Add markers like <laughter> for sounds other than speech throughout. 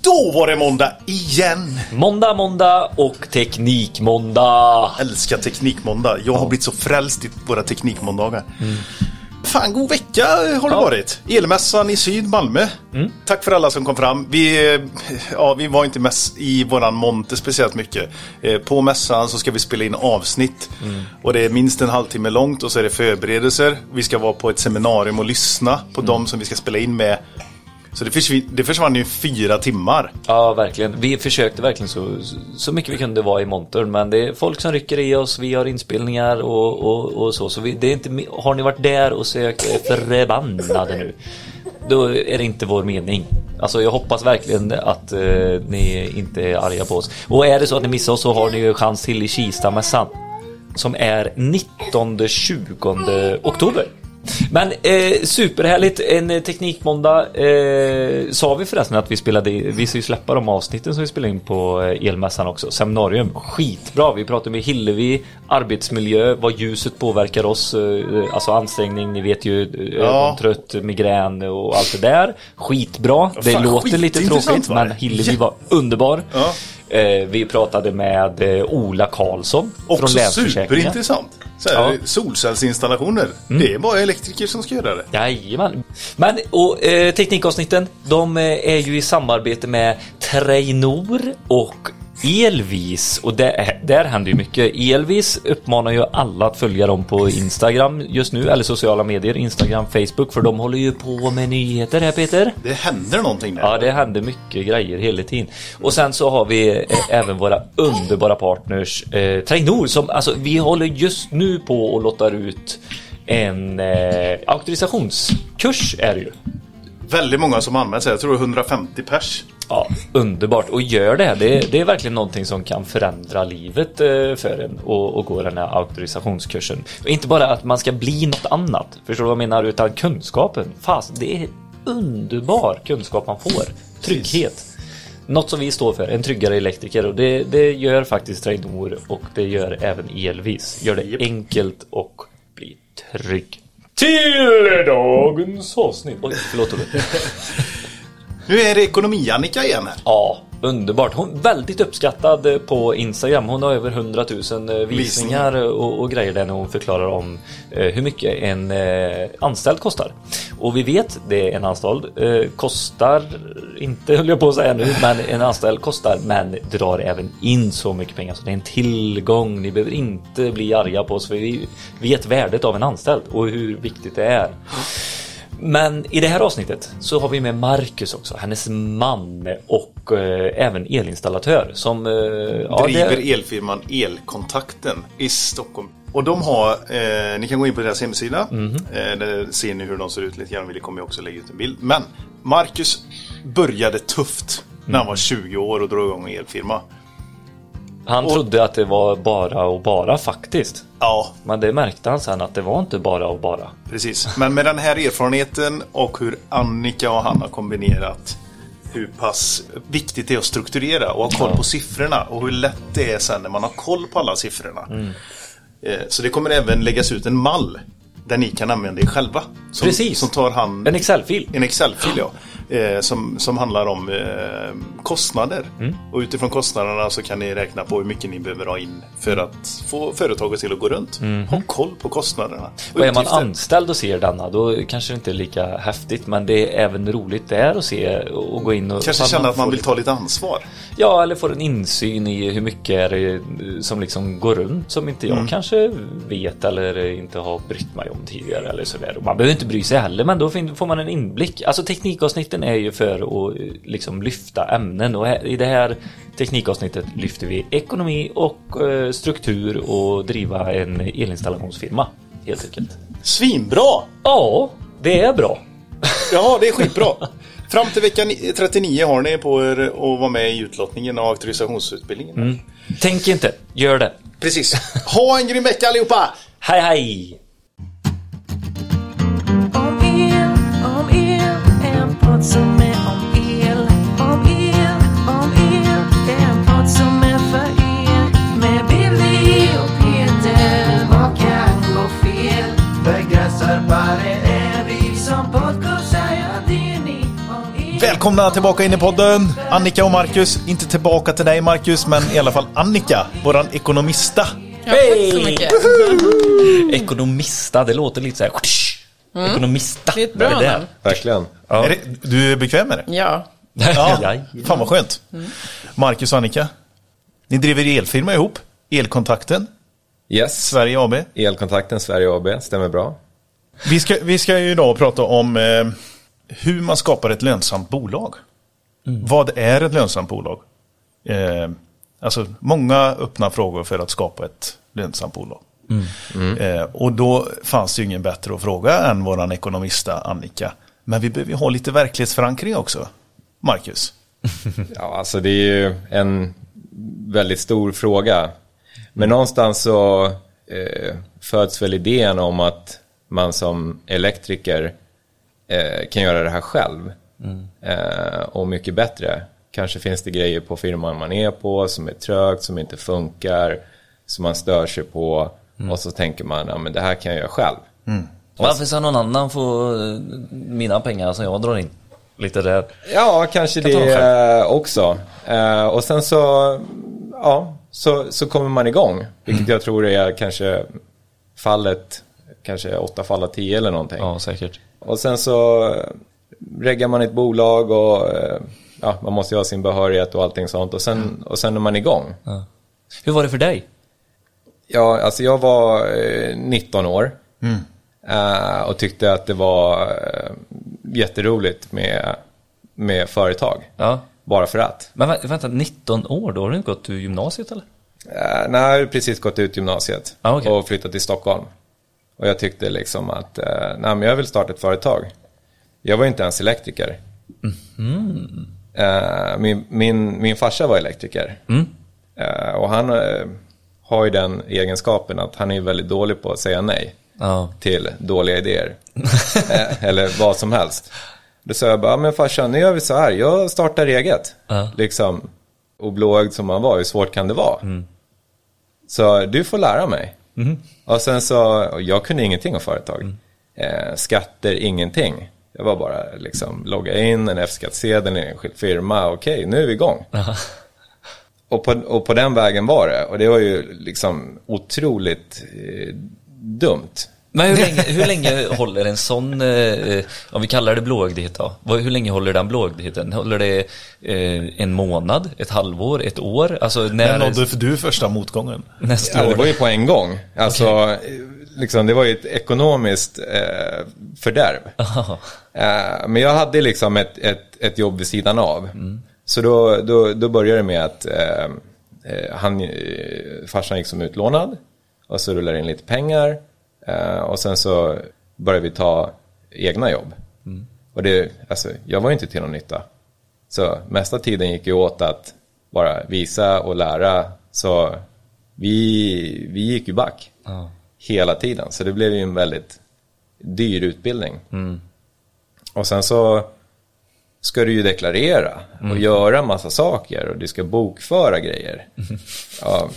Då var det måndag igen! Måndag, måndag och teknikmåndag. Älskar teknikmåndag. Jag har blivit så frälst i våra teknikmåndagar. Fan, god vecka har det Ja. varit. Elmässan i Syd, Malmö. Tack för alla som kom fram. Vi, ja, vi var inte mäss i våran monter speciellt mycket. Eh, På mässan så ska vi spela in avsnitt. Och det är minst en halvtimme långt och så är det förberedelser. Vi ska vara på ett seminarium och lyssna på dem som vi ska spela in med. Så det försvann, det försvann ju fyra timmar. Ja, verkligen. Vi försökte verkligen så, så mycket vi kunde vara i montern. Men det är folk som rycker i oss. Vi har inspelningar och, och, och så. Så vi, det är inte, har ni varit där och sökt är förbannade nu. Då är det inte vår mening. Alltså jag hoppas verkligen att eh, ni inte är arga på oss. Och är det så att ni missar oss så har ni ju chans till i Kista-mässan. Som är 19-20 oktober. Men eh, superhärligt, en eh, teknikmåndag. Eh, sa vi förresten att vi spelade, vi ska ju släppa de avsnitten som vi spelade in på eh, elmässan också. Seminarium, skitbra. Vi pratade med Hillevi, arbetsmiljö, vad ljuset påverkar oss, eh, alltså ansträngning, ni vet ju, eh, Ja. ögontrött, migrän och allt det där. Skitbra. Det fan, låter lite tråkigt, men Hillevi var underbar. Ja. Eh, vi pratade med eh, Ola Karlsson från Också Länsförsäkringar. superintressant. Så här, Ja. Mm. Solcellsinstallationer. Det är bara elektriker som ska göra det. Jajamän. Men och eh, teknikavsnitten, de eh, är ju i samarbete med Trainor och Elvis och där, där händer ju mycket. Elvis uppmanar ju alla att följa dem på Instagram just nu, eller sociala medier, Instagram, Facebook, för de håller ju på med nyheter här Peter. Det händer någonting där. Ja, det händer mycket grejer hela tiden. Och sen så har vi eh, även våra underbara partners eh, Trainor som, alltså vi håller just nu på och lottar ut en eh, auktorisationskurs är det ju. Väldigt många som anmält sig. Jag tror 150 pers. Ja, underbart. Och gör det. Det, det är verkligen någonting som kan förändra livet eh, för en och, och gå den här auktorisationskursen. Och inte bara att man ska bli något annat, förstår du vad jag menar? Utan kunskapen. Fast det är underbar kunskap man får. Trygghet. Något som vi står för, en tryggare elektriker och det, det gör faktiskt Trainor och det gör även Elvis. Gör det enkelt och bli trygg. Till dagens avsnitt. Oj, förlåt Olle. <laughs> Nu är det ekonomi-Annika igen här. Ja, underbart. Hon är väldigt uppskattad eh, på Instagram. Hon har över 100 000 visningar, Visningar. och, och grejer där när hon förklarar om eh, hur mycket en eh, anställd kostar. Och vi vet det en anställd eh, kostar, inte höll jag på att säga nu, men en anställd kostar men drar även in så mycket pengar. Så det är en tillgång. Ni behöver inte bli arga på oss för vi vet värdet av en anställd och hur viktigt det är. Men i det här avsnittet så har vi med Marcus också, hennes man och eh, även elinstallatör som... Eh, ja, Driver det- elfirman Elkontakten i Stockholm. Och de har, eh, ni kan gå in på deras hemsida. Mhm. Eh, där ser ni hur de ser ut lite grann. Vi kommer jag också lägga ut en bild. Men Marcus började tufft när han var 20 år och drog igång en elfirma. Han och- trodde att det var bara och bara faktiskt. Ja, Men det märkte han sen att det var inte bara och bara. Precis, men med den här erfarenheten och hur Annika och han har kombinerat hur pass viktigt det är att strukturera och ha koll Ja. på siffrorna och hur lätt det är sen när man har koll på alla siffrorna. Mm. Eh, Så det kommer även läggas ut en mall där ni kan använda er själva. Som, Precis. Som tar hand En Excel-fil. en Excel-fil ja. Eh, som, som handlar om eh, kostnader. Mm. Och utifrån kostnaderna så kan ni räkna på hur mycket ni behöver ha in för att få företaget till att gå runt. Ha koll på kostnaderna. Och Och är man anställd och ser denna då kanske det inte är lika häftigt men det är även roligt där att se och gå in och... Kanske känna att man vill ta lite ansvar. Ja, eller får en insyn i hur mycket är det som liksom går runt som inte jag kanske vet eller inte har brytt mig om tidigare eller sådär. Man behöver inte bry sig heller, men då får man en inblick. Alltså teknikavsnitten är ju för att eh, liksom lyfta ämnen och i det här teknikavsnittet lyfter vi ekonomi och eh, struktur och driva en elinstallationsfirma helt enkelt. Svinbra! Ja, det är bra. <laughs> Ja, det är skitbra. <laughs> Fram till vecka ni- 39 har ni på er att vara med i utlottningen av auktorisationsutbildningen. Tänk inte, gör det. Precis. Ha en grym vecka allihopa! Hej hej! Podd som är om el. Om el, om el, en podd som är för er. Med Billy och Peter, vad kan gå fel? Begränsar bara är vi som podcastar, ja det är ni. Om el. Välkomna tillbaka in i podden, Annika och Marcus. Inte tillbaka till dig Marcus, men i alla fall Annika, våran ekonomista. Ja, tack så mycket. Ekonomista, det låter lite så här. Ekonomista. Det är ett bra namn. Verkligen. Ja. Är det, du är bekväm med det? Ja. <laughs> Ja, fan vad skönt. Marcus och Annika, ni driver elfirma ihop, Elkontakten, Yes. Sverige AB. Elkontakten Sverige AB, stämmer bra. Vi ska, vi ska ju idag prata om eh, hur man skapar ett lönsamt bolag. Vad är ett lönsamt bolag? Eh, alltså många öppna frågor för att skapa ett lönsamt bolag. Eh, och då fanns det ju ingen bättre att fråga än våran ekonomista Annika. Men vi behöver ju ha lite verklighetsförankring också. Marcus. <laughs> Ja, alltså det är ju en väldigt stor fråga. Men någonstans så eh, föds väl idén om att man som elektriker eh, kan göra det här själv. Eh, och mycket bättre. Kanske finns det grejer på firman man är på som är trögt, som inte funkar, som man stör sig på. Och så tänker man, ja men det här kan jag göra själv. Varför ska någon annan få eh, mina pengar som jag drar in? Lite där. Ja, kanske Kan det eh, också. Eh, och sen så, ja, så, så kommer man igång. Vilket jag tror är kanske fallet, kanske åtta fall av tio eller någonting. Ja, säkert. Och sen så reggar man ett bolag och ja, man måste ju ha sin behörighet och allting sånt. Och sen, och sen är man igång. Ja. Hur var det för dig? Ja, alltså jag var eh, 19 år. Eh, och tyckte att det var eh, jätteroligt med, med företag. Ja. Bara för att. Men vä- vänta, 19 år, då har du inte gått ur gymnasiet eller? Uh, nej, jag har precis gått ut gymnasiet Ah, okej. och flyttat till Stockholm. Och jag tyckte liksom att, uh, nej men jag vill starta ett företag. Jag var inte ens elektriker. Eh, min, min, min farsa var elektriker. Eh, och han har ju den egenskapen att han är väldigt dålig på att säga nej Ja. till dåliga idéer. <laughs> eh, eller vad som helst. Då sa jag bara, "Ja, men farsan nu gör vi så här, jag startar eget. Ja. Liksom, och blåögd som man var, hur svårt kan det vara? Så du får lära mig. Och sen så, och jag kunde ingenting om företag. Eh, skatter, ingenting. Jag var bara liksom logga in en F-skattsedel, en enskild firma, okej nu är vi igång. Och på, och på den vägen var det. Och det var ju liksom otroligt eh, dumt. Men hur länge, hur <laughs> länge håller en sån, eh, om vi kallar det blåögdhet då, hur länge håller den blåögdheten? Håller det eh, en månad, ett halvår, ett år? Alltså När nådde för du första motgången? nästa Ja, det år? var ju på en gång. Alltså, eh, liksom, det var ju ett ekonomiskt eh, fördärv. <laughs> Eh, men jag hade liksom ett, ett, ett jobb vid sidan av. Så då, då, då började det med att eh, eh, han, farsan gick som utlånad. Och så rullade det in lite pengar. Eh, och sen så började vi ta egna jobb. Och det, alltså, jag var ju inte till någon nytta. Så mesta tiden gick ju åt att bara visa och lära. Så vi, vi gick ju back Ja. hela tiden. Så det blev ju en väldigt dyr utbildning. Och sen så ska du ju deklarera och göra massa saker och du ska bokföra grejer. <laughs> Ja,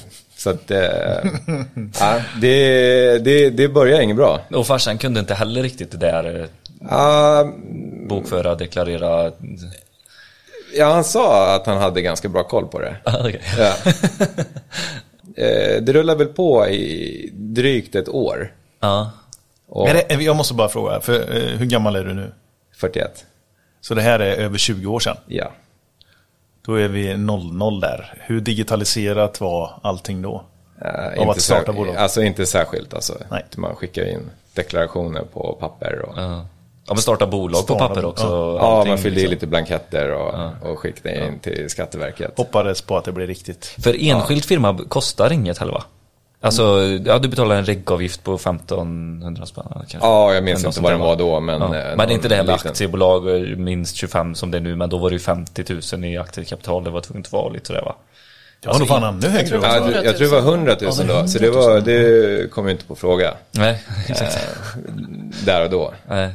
så att eh, <laughs> ja, det, det, det börjar inget bra. Och farsan kunde inte heller riktigt det där Ja, bokföra, deklarera. ja, han sa att han hade ganska bra koll på det. <laughs> Ah, okej. Ja. <laughs> Eh, det rullar väl på i drygt ett år. Ja. Och Är det, jag måste bara fråga, för, eh, hur gammal är du nu? 41. Så det här är över 20 år sedan. Ja. Då är vi 00 där. Hur digitaliserat var allting då? Uh, Av att starta bolag? Alltså inte särskilt. Alltså. Nej. Man skickar in deklarationer på papper. Och, ja, Ja. ja, men starta bolag på Starta papper bolag, också. ja. allting, man fyllde i liksom. lite blanketter och, och skickade in till Skatteverket. Hoppades på att det blev riktigt. För enskild firma kostar inget heller va? Alltså, ja du betalar en reggavgift på 1500 spänn kanske. Ja, jag minns inte vad den var då, men... Ja. eh, Men det är inte det heller aktiebolag, eh, minst 25 som det är nu, men då var det ju 50 000 i aktiekapital, det var tvunget att vara lite sådär va? Det var nog fan ännu högre. Ja, jag, jag tror det var 100 000 då, så det, var, det kom ju inte på fråga Nej, exakt. där och då. Nej.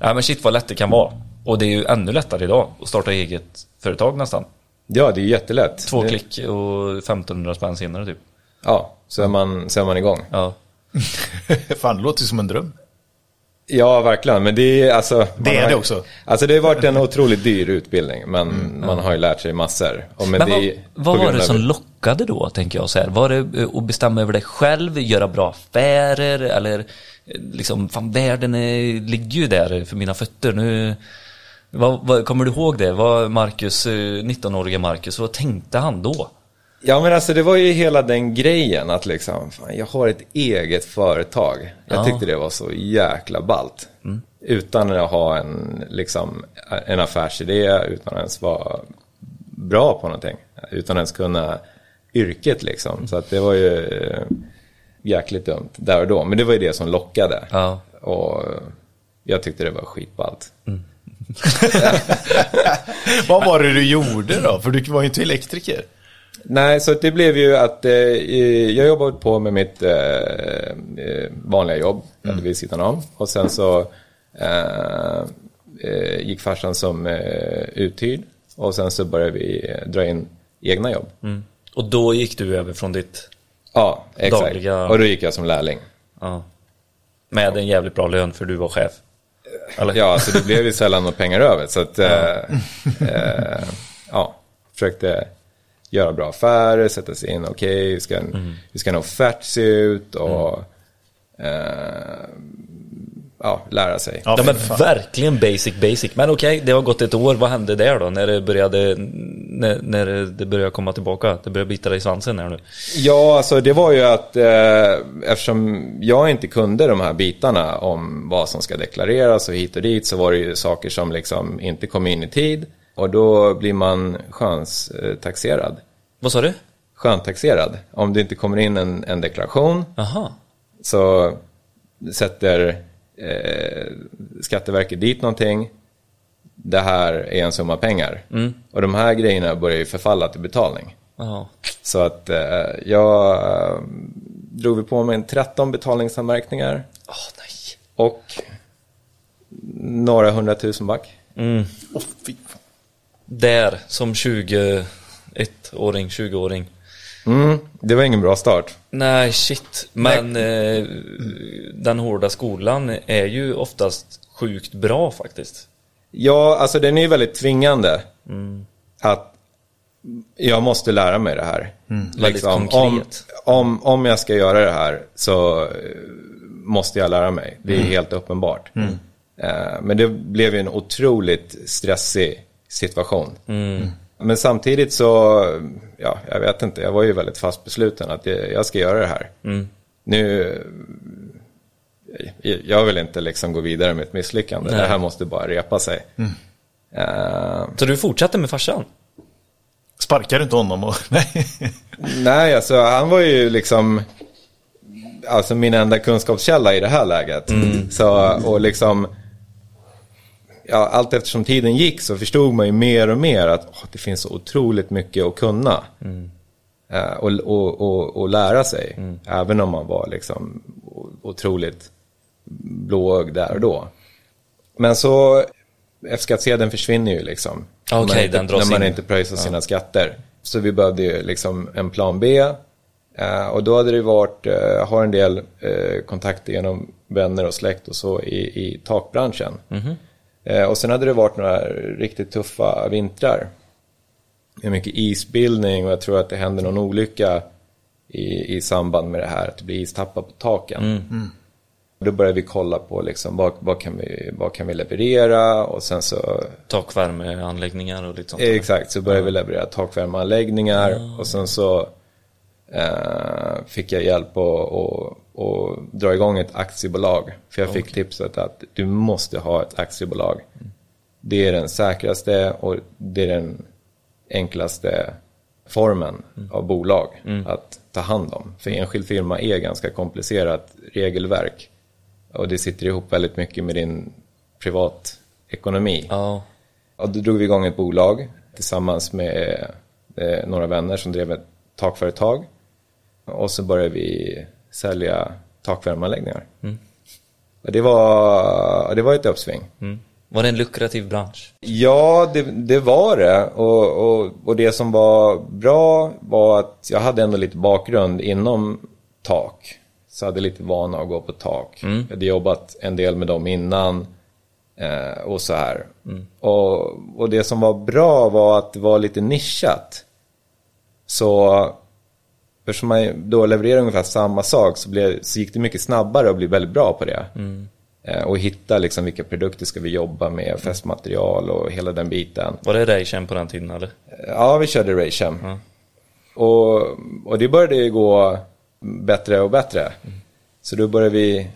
Nej men shit vad lätt det kan vara. Och det är ju ännu lättare idag att starta eget företag nästan. Ja, det är jättelätt. Två det, klick och 1500 spänn senare typ. Ja, så är man, så är man igång. Ja. <laughs> fan, det låter ju som en dröm. Ja, verkligen. Men det är alltså... Det är har- det också. Alltså det har varit en <laughs> otroligt dyr utbildning. Men man har ju lärt sig massor. Och Men vad, det, vad på var det av- som lockade då, tänker jag så här? Var det eh, att bestämma över dig själv, göra bra affärer eller eh, liksom, fan världen är, ligger ju där för mina fötter nu. Vad, vad, kommer du ihåg det? Vad Marcus, eh, 19-åriga Marcus, vad tänkte han då? Ja men alltså det var ju hela den grejen att liksom, fan, jag har ett eget företag. Jag Ja. tyckte det var så jäkla ballt. Utan att ha en, liksom, en affärsidé, utan att ens vara bra på någonting. Utan att ens kunna yrket liksom. Så att det var ju eh, jäkligt dumt där och då. Men det var ju det som lockade. Ja. Och jag tyckte det var skitballt. <laughs> <laughs> Vad var det du gjorde då? För du var ju inte elektriker. Nej, så det blev ju att eh, jag jobbade på med mitt eh, eh, vanliga jobb mm. vid sidan om. Och sen så eh, eh, gick farsan som eh, uthyrd. Och sen så började vi eh, dra in egna jobb. Och då gick du över från ditt, Ja, exakt. Dagliga- Och då gick jag som lärling. ja, med en jävligt bra lön för du var chef. Eller? Ja, så det blev ju sällan några pengar över. Så att, eh, eh, ja, försökte göra bra affärer, sätta sig in, okej, hur, ska en, hur ska en offert se ut och eh, ja, lära sig. Ja, Ja, men verkligen basic basic. Men okej, det har gått ett år. Vad hände där då? När det började, när, när det började komma tillbaka? Det började bita dig i svansen här nu. Ja, alltså det var ju att eh, eftersom jag inte kunde de här bitarna om vad som ska deklareras och hit och dit så var det ju saker som liksom inte kom in i tid och då blir man skönstaxerad. Vad sa du? Sköntaxerad. Om det inte kommer in en, en deklaration Aha. så sätter eh, Skatteverket dit någonting. Det här är en summa pengar. Och de här grejerna börjar ju förfalla till betalning. Ja. Så att eh, jag eh, drog vi på mig en 13 betalningsanmärkningar Åh nej. och några hundratusen back. Åh, fy fan. Där, som 21-åring, 20-åring. Mm, det var ingen bra start. Nej, shit. Men eh, den hårda skolan är ju oftast sjukt bra faktiskt. Ja, alltså den är ju väldigt tvingande. Att jag måste lära mig det här. Väldigt om, konkret. om, om jag ska göra det här så eh, måste jag lära mig. Det är helt uppenbart. Eh, Men det blev ju en otroligt stressig situation. Men samtidigt så, ja, jag vet inte, jag var ju väldigt fast besluten att jag, jag ska göra det här. Nu, jag- vill inte liksom gå vidare med ett misslyckande. Nej. Det här måste bara repa sig. Eh, Så du fortsatte med farsan? Sparkar du inte honom? Och... <laughs> Nej. nej, alltså han var ju liksom alltså min enda kunskapskälla i det här läget. Så, och liksom, ja, allt eftersom tiden gick så förstod man ju mer och mer att åh, det finns så otroligt mycket att kunna. Eh, och, och, och, och lära sig. Även om man var liksom otroligt blåögd där och då. Men så, F-skattsedeln försvinner ju liksom. Okej, när man inte, den dras När man in. inte pröjsar sina skatter. Så vi behövde ju liksom en plan B. Eh, och då hade det varit, eh, jag har en del eh, kontakter genom vänner och släkt och så i, i takbranschen. Eh, och sen hade det varit några riktigt tuffa vintrar. Med mycket isbildning och jag tror att det hände någon olycka i, i samband med det här, att det blir istappar på taken. Då började vi kolla på liksom, vad, vad, kan vi, vad kan vi leverera och sen så Takvärmeanläggningar och lite sånt. Eh, Exakt, så började vi leverera takvärmeanläggningar och sen så eh, fick jag hjälp att att dra igång ett aktiebolag. För jag fick tipset att du måste ha ett aktiebolag. Det är den säkraste och det är den enklaste formen av bolag att ta hand om. För enskild firma är ganska komplicerat regelverk. Och det sitter ihop väldigt mycket med din privatekonomi. Ja. Och då drog vi igång ett bolag tillsammans med eh, några vänner som drev ett takföretag. Och så började vi sälja takvärmeanläggningar. Och det var, det var ett uppsving. Mm. Var det en lukrativ bransch? Ja, det, det var det. Och, och, och det som var bra var att jag hade ändå lite bakgrund inom tak. Så hade lite vana att gå på tak. Jag hade jobbat en del med dem innan. Eh, och så här. Och, och det som var bra var att det var lite nischat. Så eftersom man då levererar ungefär samma sak så, blev, så gick det mycket snabbare att bli väldigt bra på det. Eh, och hitta liksom vilka produkter ska vi jobba med, fästmaterial och hela den biten. Var det Raychem på den tiden eller? Ja, vi körde Raychem. Och, och det började ju gå bättre och bättre. Så då började vi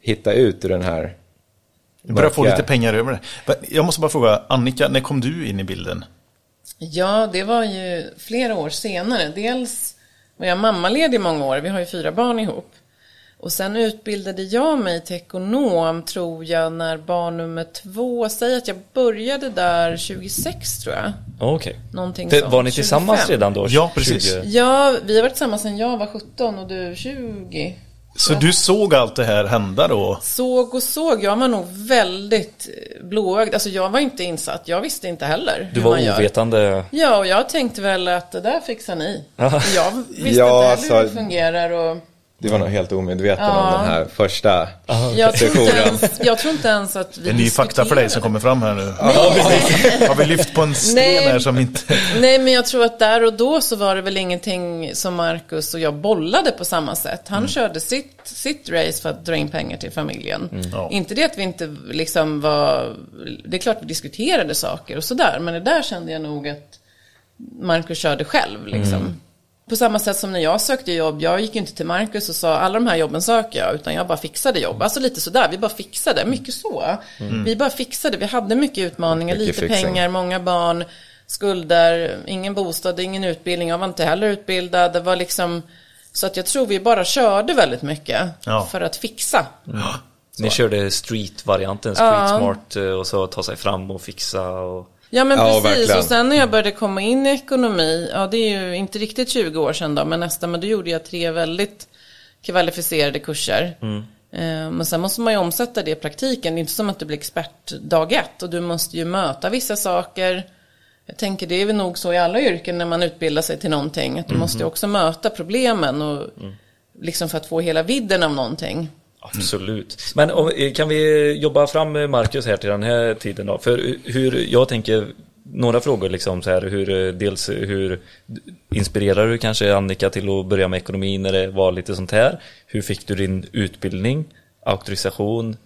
hitta ut ur den här Vi börjar få lite pengar över det. Jag måste bara fråga, Annika, när kom du in i bilden? Ja, det var ju flera år senare. Dels var jag mammaledig i många år, vi har ju fyra barn ihop. Och sen utbildade jag mig till ekonom, tror jag, när barn nummer två, säg att jag började där 26 tror jag. Okej. Någonting Det- sånt. Var ni tillsammans 25. redan då? Ja, precis. 20? Ja, vi har varit tillsammans sedan jag var 17 och du 20. Så du såg allt det här hända då? Såg och såg, jag var nog väldigt blåögd. Alltså jag var inte insatt, jag visste inte heller Du hur man var gör. ovetande. Ja, och jag tänkte väl att det där fixar ni. Jag visste Ja, inte heller alltså- hur det fungerar och Du var nog helt omedveten om Ja. den här första jag tror, inte sessionen. ens, jag tror inte ens att vi Det är ny fakta för dig som kommer fram här nu. Har vi lyft på en sten Nej. här som inte... Nej, men jag tror att där och då så var det väl ingenting som Marcus och jag bollade på samma sätt. Han körde sitt, sitt race för att dra in pengar till familjen. Ja. Inte det att vi inte liksom var... Det är klart vi diskuterade saker och sådär, men det där kände jag nog att Marcus körde själv liksom. På samma sätt som när jag sökte jobb, jag gick ju inte till Marcus och sa alla de här jobben söker jag, utan jag bara fixade jobb. Alltså lite sådär, vi bara fixade, mycket så. Vi bara fixade, vi hade mycket utmaningar, Mycket lite fixing. pengar, många barn, skulder, ingen bostad, ingen utbildning, jag var inte heller utbildad. Det var liksom, så att jag tror vi bara körde väldigt mycket Ja. för att fixa. Ni körde street-varianten, street smart eh, och så ta sig fram och fixa och... Ja men Ja, precis, verkligen. och sen när jag började komma in i ekonomi, ja det är ju inte riktigt 20 år sedan då, men nästan, men då gjorde jag tre väldigt kvalificerade kurser. Eh, Men sen måste man ju omsätta det i praktiken, det är inte som att du blir expert dag ett och du måste ju möta vissa saker. Jag tänker det är väl nog så i alla yrken när man utbildar sig till någonting, att du måste ju också möta problemen och liksom för att få hela vidden av någonting. Absolut. Men om, eh, kan vi jobba fram med Marcus här till den här tiden då? För hur, jag tänker några frågor liksom så här, hur, eh, dels hur inspirerar du kanske Annika till att börja med ekonomi när det var lite sånt här? Hur fick du din utbildning, auktorisation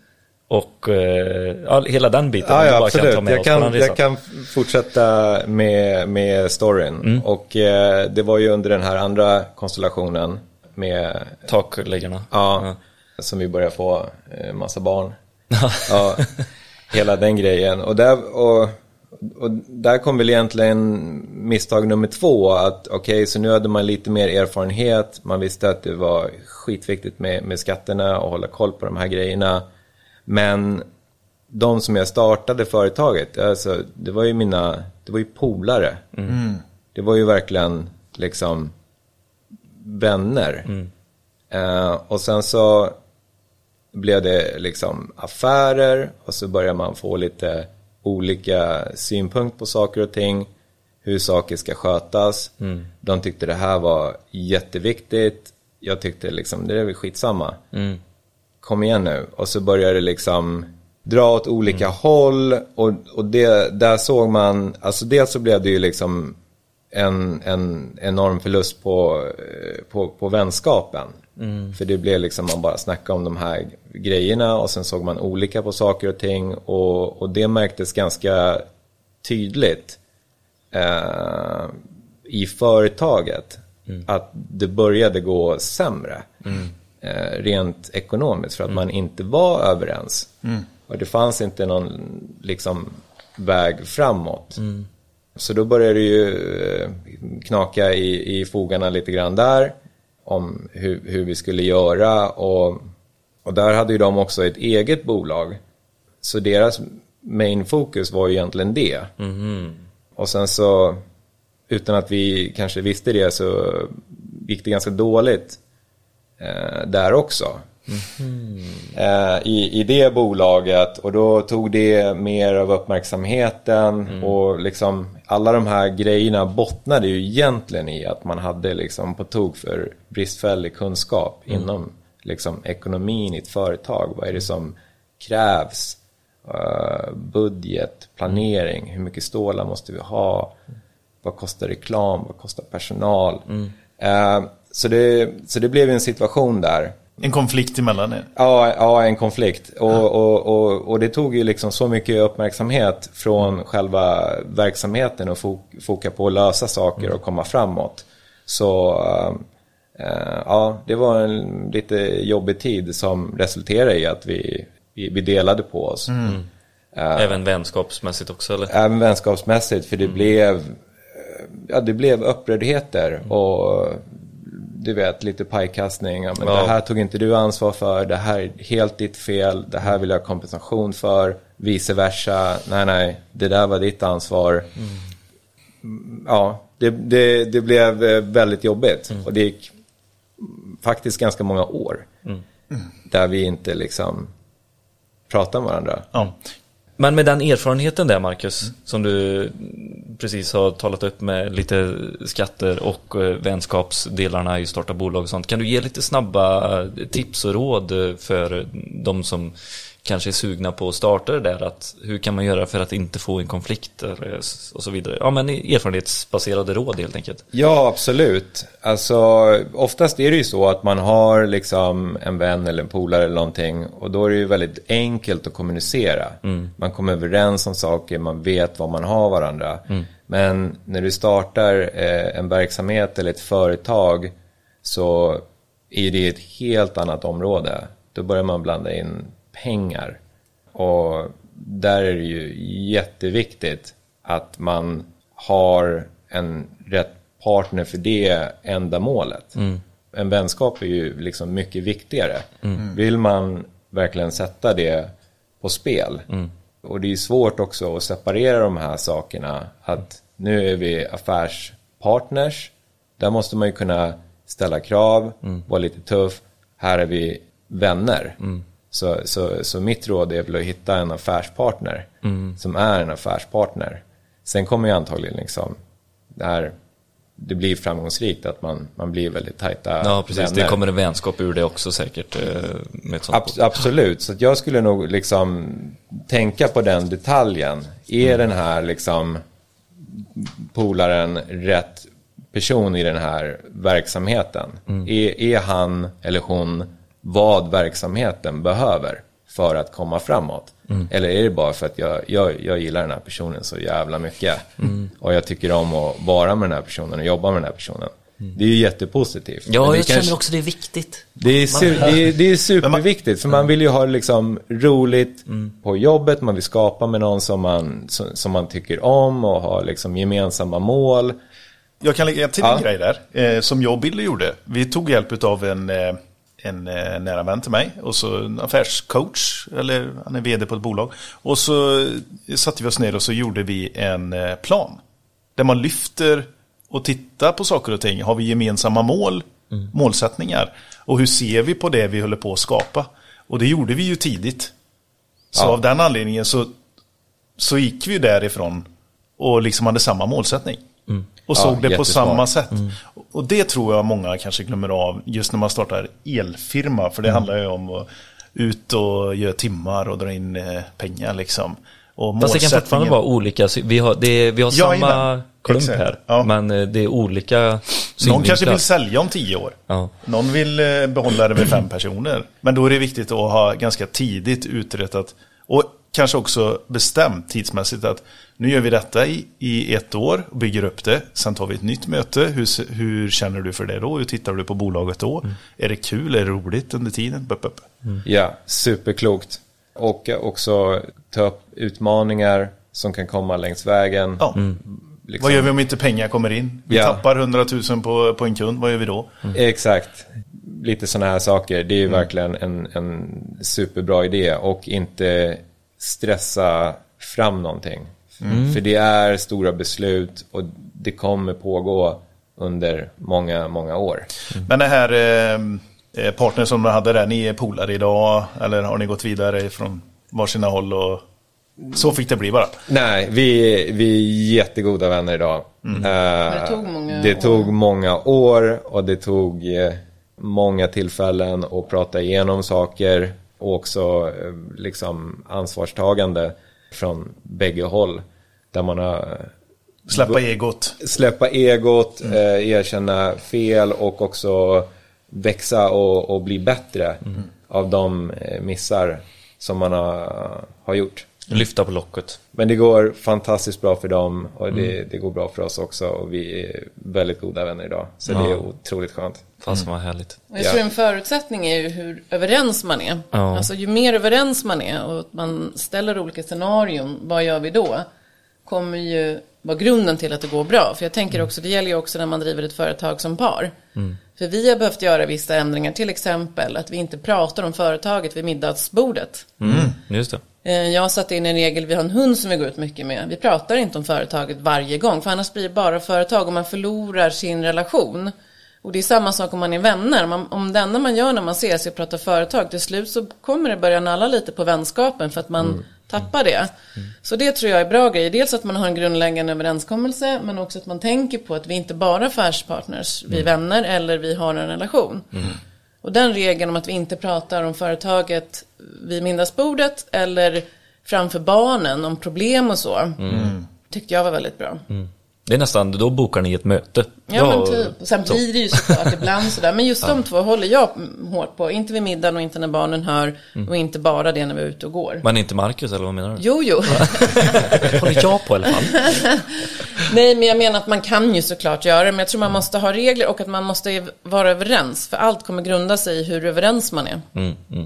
och eh, ja, hela den biten? Ja, ja absolut. Jag kan, jag kan fortsätta med, med storyn. Mm. Och eh, det var ju under den här andra konstellationen med, Takläggarna. ja, som vi började få eh, massa barn. ja, hela den grejen. Och där, och, och där kom väl egentligen misstag nummer två. Att okej, så nu hade man lite mer erfarenhet. Man visste att det var skitviktigt med, med skatterna och hålla koll på de här grejerna. Men de som jag startade företaget, alltså, det var ju mina, det var ju polare. Det var ju verkligen liksom vänner. Eh, och sen så blev det liksom affärer och så börjar man få lite olika synpunkt på saker och ting. Hur saker ska skötas. De tyckte det här var jätteviktigt. Jag tyckte liksom, det är väl skitsamma. Kom igen nu. Och så började det liksom dra åt olika håll. Och, och det, där såg man, alltså dels så blev det ju liksom en, en enorm förlust på, eh, på, på vänskapen. För det blev liksom, man bara snackade om de här grejerna och sen såg man olika på saker och ting. Och, och det märktes ganska tydligt eh, i företaget. Att det började gå sämre. Eh, rent ekonomiskt för att man inte var överens. Och det fanns inte någon liksom, väg framåt. Så då började det ju eh, knaka i, i fogarna lite grann där. Om hur, hur vi skulle göra. Och, och där hade ju de också ett eget bolag. Så deras main fokus var ju egentligen det. Och sen så, utan att vi kanske visste det, så gick det ganska dåligt eh, där också. Eh, i, i det bolaget och då tog det mer av uppmärksamheten och liksom alla de här grejerna bottnade ju egentligen i att man hade liksom på tok för bristfällig kunskap inom liksom ekonomin i ett företag. Vad är det som krävs? Eh, budget, planering, hur mycket stålar måste vi ha? Vad kostar reklam? Vad kostar personal? Eh, så, det, så det blev en situation där En konflikt emellan er. Ja, ja en konflikt. Och, och, och, och det tog ju liksom så mycket uppmärksamhet från själva verksamheten och fok- foka på att lösa saker och komma framåt. Så eh, ja, det var en lite jobbig tid som resulterade i att vi, vi, vi delade på oss. Även vänskapsmässigt också eller? Även vänskapsmässigt för det blev Ja det blev upprördheter och du vet lite pajkastning. Ja, men Ja. Det här tog inte du ansvar för, det här är helt ditt fel, det här vill jag ha kompensation för, vice versa. Nej nej, det där var ditt ansvar. Mm, Ja, det, det, det blev eh, väldigt jobbigt och det gick faktiskt ganska många år där vi inte liksom pratade med varandra. Ja. Men med den erfarenheten där Marcus, som du precis har talat upp med lite skatter och eh, vänskapsdelarna i starta bolag och sånt. Kan du ge lite snabba eh, tips och råd eh, för de som kanske är sugna på att starta det där? Att hur kan man göra för att inte få en konflikt och så vidare? Ja men erfarenhetsbaserade råd helt enkelt. Ja, absolut. Alltså, oftast är det ju så att man har liksom en vän eller en polare eller någonting och då är det ju väldigt enkelt att kommunicera. Man kommer överens om saker, man vet vad man har varandra. Men när du startar eh, en verksamhet eller ett företag så är det ett helt annat område. Då börjar man blanda in pengar. Och där är det ju jätteviktigt att man har en rätt partner för det ändamålet. En vänskap är ju liksom mycket viktigare. Vill man verkligen sätta det på spel. Och det är svårt också att separera de här sakerna. Att nu är vi affärspartners. Där måste man ju kunna ställa krav, vara lite tuff. Här är vi vänner. Så, så, så mitt råd är väl att hitta en affärspartner som är en affärspartner. Sen kommer ju antagligen liksom det här, det blir framgångsrikt att man, man blir väldigt tajta Ja precis, det vänner. kommer en vänskap ur det också säkert eh, med ett sånt Abs- absolut, så jag skulle nog liksom tänka på den detaljen. Är den här liksom polaren rätt person i den här verksamheten? Är, är han eller hon vad verksamheten behöver för att komma framåt? Eller är det bara för att jag, jag, jag gillar den här personen så jävla mycket och jag tycker om att vara med den här personen och jobba med den här personen? Det är ju jättepositivt. Ja, det jag kanske- känner också det är viktigt. det är, su- det, är, det är superviktigt, för man vill ju ha liksom roligt på jobbet, man vill skapa med någon som man, som, som man tycker om och ha liksom gemensamma mål. Jag kan lägga till Ja. en grej där, eh, som jag och Billy gjorde. Vi tog hjälp av en, eh, en eh, nära vän till mig och så en affärscoach, eller han är vd på ett bolag. Och så satte vi oss ner och så gjorde vi en eh, plan. Där man lyfter och tittar på saker och ting. Har vi gemensamma mål, målsättningar? Och hur ser vi på det vi håller på att skapa? Och det gjorde vi ju tidigt. Så Ja. av den anledningen så, så gick vi därifrån och liksom hade samma målsättning. Och Ja, såg det på samma sätt. Och det tror jag många kanske glömmer av just när man startar elfirma. För det handlar ju om att ut och göra timmar och dra in eh, pengar liksom. Och Fast det kan fortfarande vara olika, vi har, det, vi har samma Jajamän, klump exakt. här, Ja. men eh, det är olika Någon synvinklar. kanske vill sälja om tio år. Ja. Någon vill eh, behålla det med fem personer. Men då är det viktigt att ha ganska tidigt uträttat och kanske också bestämt tidsmässigt att nu gör vi detta i, i ett år och bygger upp det. Sen tar vi ett nytt möte. Hur, hur känner du för det då? Hur tittar du på bolaget då? Mm. Är det kul? Är det roligt under tiden? Bup, bup. Ja, superklokt. Och också ta upp utmaningar som kan komma längs vägen. Ja. Liksom. Vad gör vi om inte pengar kommer in? Vi Ja. tappar 100 000 på, på en kund. Vad gör vi då? Exakt. Lite sådana här saker. Det är ju verkligen en, en superbra idé och inte stressa fram någonting. För det är stora beslut och det kommer pågå under många, många år. Men det här, eh, eh, partner som du hade där? Ni är polare idag eller har ni gått vidare från varsina håll? Och... Så fick det bli bara. Nej, vi, vi är jättegoda vänner idag. Eh, Mm. Det tog många det år. tog många år och det tog eh, många tillfällen att prata igenom saker och också eh, liksom ansvarstagande från bägge håll. Där man har Släppa egot. släppa egot, eh, erkänna fel och också växa och, och bli bättre av de eh, missar som man har, har gjort. Lyfta på locket. Men det går fantastiskt bra för dem och det, det går bra för oss också och vi är väldigt goda vänner idag. Så det är otroligt skönt. Fasen vad härligt. Och jag Ja. tror en förutsättning är ju hur överens man är. Ja. Alltså ju mer överens man är och att man ställer olika scenarion, vad gör vi då? Kommer ju vara grunden till att det går bra. För jag tänker också, det gäller ju också när man driver ett företag som par. För vi har behövt göra vissa ändringar, till exempel att vi inte pratar om företaget vid middagsbordet. Mm. Just det. Eh, Jag har satt in en regel, vi har en hund som vi går ut mycket med. Vi pratar inte om företaget varje gång, för annars blir det bara företag och man förlorar sin relation. Och det är samma sak om man är vänner. Man, om det enda man gör när man ses är att prata företag, till slut så kommer det börja nalla lite på vänskapen för att man tappar det. Så det tror jag är bra grejer. Dels att man har en grundläggande överenskommelse, men också att man tänker på att vi inte bara är affärspartners, vi är vänner eller vi har en relation. Och den regeln om att vi inte pratar om företaget vid middagsbordet eller framför barnen om problem och så. Tyckte jag var väldigt bra. Det är nästan, då bokar ni ett möte. Ja, men typ. Sen blir det ju såklart ibland sådär. Men just <laughs> de två håller jag mm, hårt på. Inte vid middagen och inte när barnen hör. Och inte bara det när vi är ute och går. Men inte Marcus eller vad menar du? Jo, jo. håller jag på i alla fall. <laughs> Nej, men jag menar att man kan ju såklart göra det. Men jag tror man måste ha regler och att man måste vara överens. För allt kommer grunda sig i hur överens man är. Vart, eh,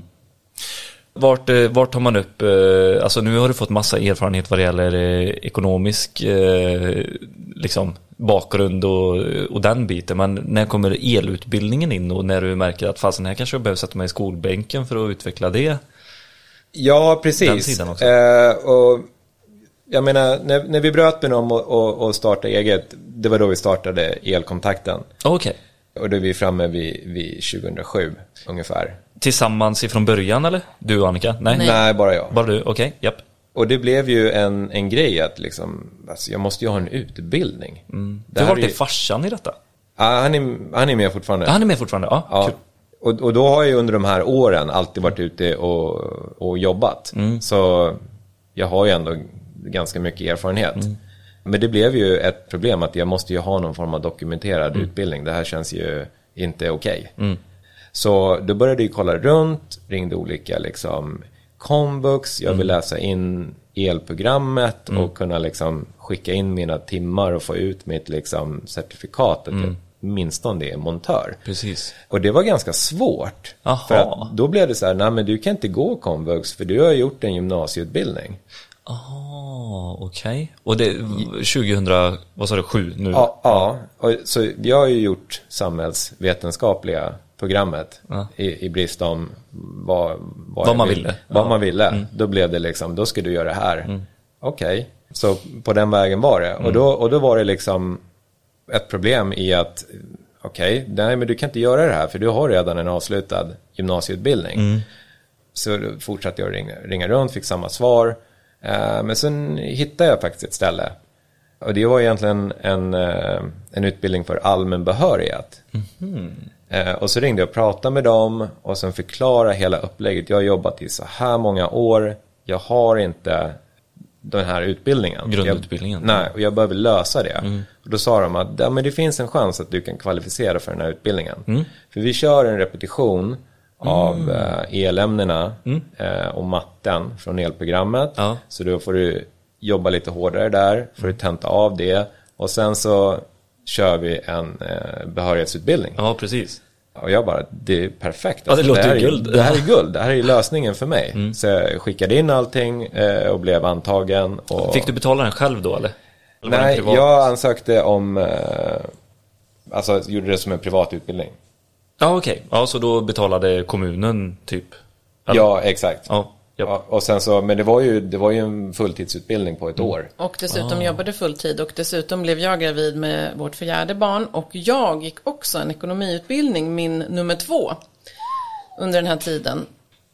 vart tar man upp, eh, alltså nu har du fått massa erfarenhet vad det gäller eh, ekonomisk eh, liksom, bakgrund och, och den biten. Men när kommer elutbildningen in och när du märker att fasen här kanske jag behöver sätta mig i skolbänken för att utveckla det? Ja, precis. Eh, och jag menar, när, när vi bröt med dem och, och, och startade eget, det var då vi startade elkontakten. Okej. Och då är vi framme vid, vid 2007 ungefär. Tillsammans ifrån början eller? Du och Annika? Nej. Nej, bara jag. Bara du? Okej, japp. Och det blev ju en, en grej att liksom, alltså jag måste ju ha en utbildning. Det Du här var är det ju- farsan i detta? Ja, han, är, han är med fortfarande. Han är med fortfarande? Ja, Ja. kul. Och, och då har jag ju under de här åren alltid varit ute och, och jobbat. Så jag har ju ändå ganska mycket erfarenhet. Men det blev ju ett problem att jag måste ju ha någon form av dokumenterad utbildning. Det här känns ju inte okej. Så då började jag kolla runt, ringde olika liksom komvux, jag vill läsa in elprogrammet och kunna liksom skicka in mina timmar och få ut mitt liksom certifikat att jag åtminstone är montör. Precis. Och det var ganska svårt. Aha. För att då blev det så här, nej men du kan inte gå komvux för du har gjort en gymnasieutbildning. Ah, okej. Och det, 2000, vad sa du, 7 nu? Ja, ja. Och, så jag har ju gjort samhällsvetenskapliga programmet i, i brist om vad, Vad jag man vill- ville. Vad Ja. man ville. Då blev det liksom, då ska du göra det här. Okej, så på den vägen var det. Och, då, och då var det liksom ett problem i att okej, nej men du kan inte göra det här för du har redan en avslutad gymnasieutbildning. Så då fortsatte jag ringa, ringa runt, fick samma svar. Eh, men sen hittade jag faktiskt ett ställe. Och det var egentligen en, eh, en utbildning för allmän behörighet. Eh, och så ringde jag och pratade med dem och sen förklara hela upplägget. Jag har jobbat i så här många år. Jag har inte den här utbildningen. Grundutbildningen. Jag, nej, och jag behöver lösa det. Och då sa de att ja, men det finns en chans att du kan kvalificera för den här utbildningen. För vi kör en repetition av eh, elämnena eh, och matten från elprogrammet. Ja. Så då får du jobba lite hårdare där, får du tenta av det och sen så kör vi en eh, behörighetsutbildning. Ja, precis. Och jag bara, det är perfekt. Ja, det låter här ju är, guld. Det här är guld, det här är lösningen för mig. Så jag skickade in allting och blev antagen. Och... Fick du betala den själv då eller? eller Nej, jag ansökte om, alltså gjorde det som en privat utbildning. Ja, okej. Ja, så då betalade kommunen typ? Eller? Ja, exakt. Ja. Ja, och sen så, men det var ju, det var ju en fulltidsutbildning på ett år. Och dessutom jobbade fulltid och dessutom blev jag gravid med vårt fjärde barn och jag gick också en ekonomiutbildning, min nummer två. under den här tiden.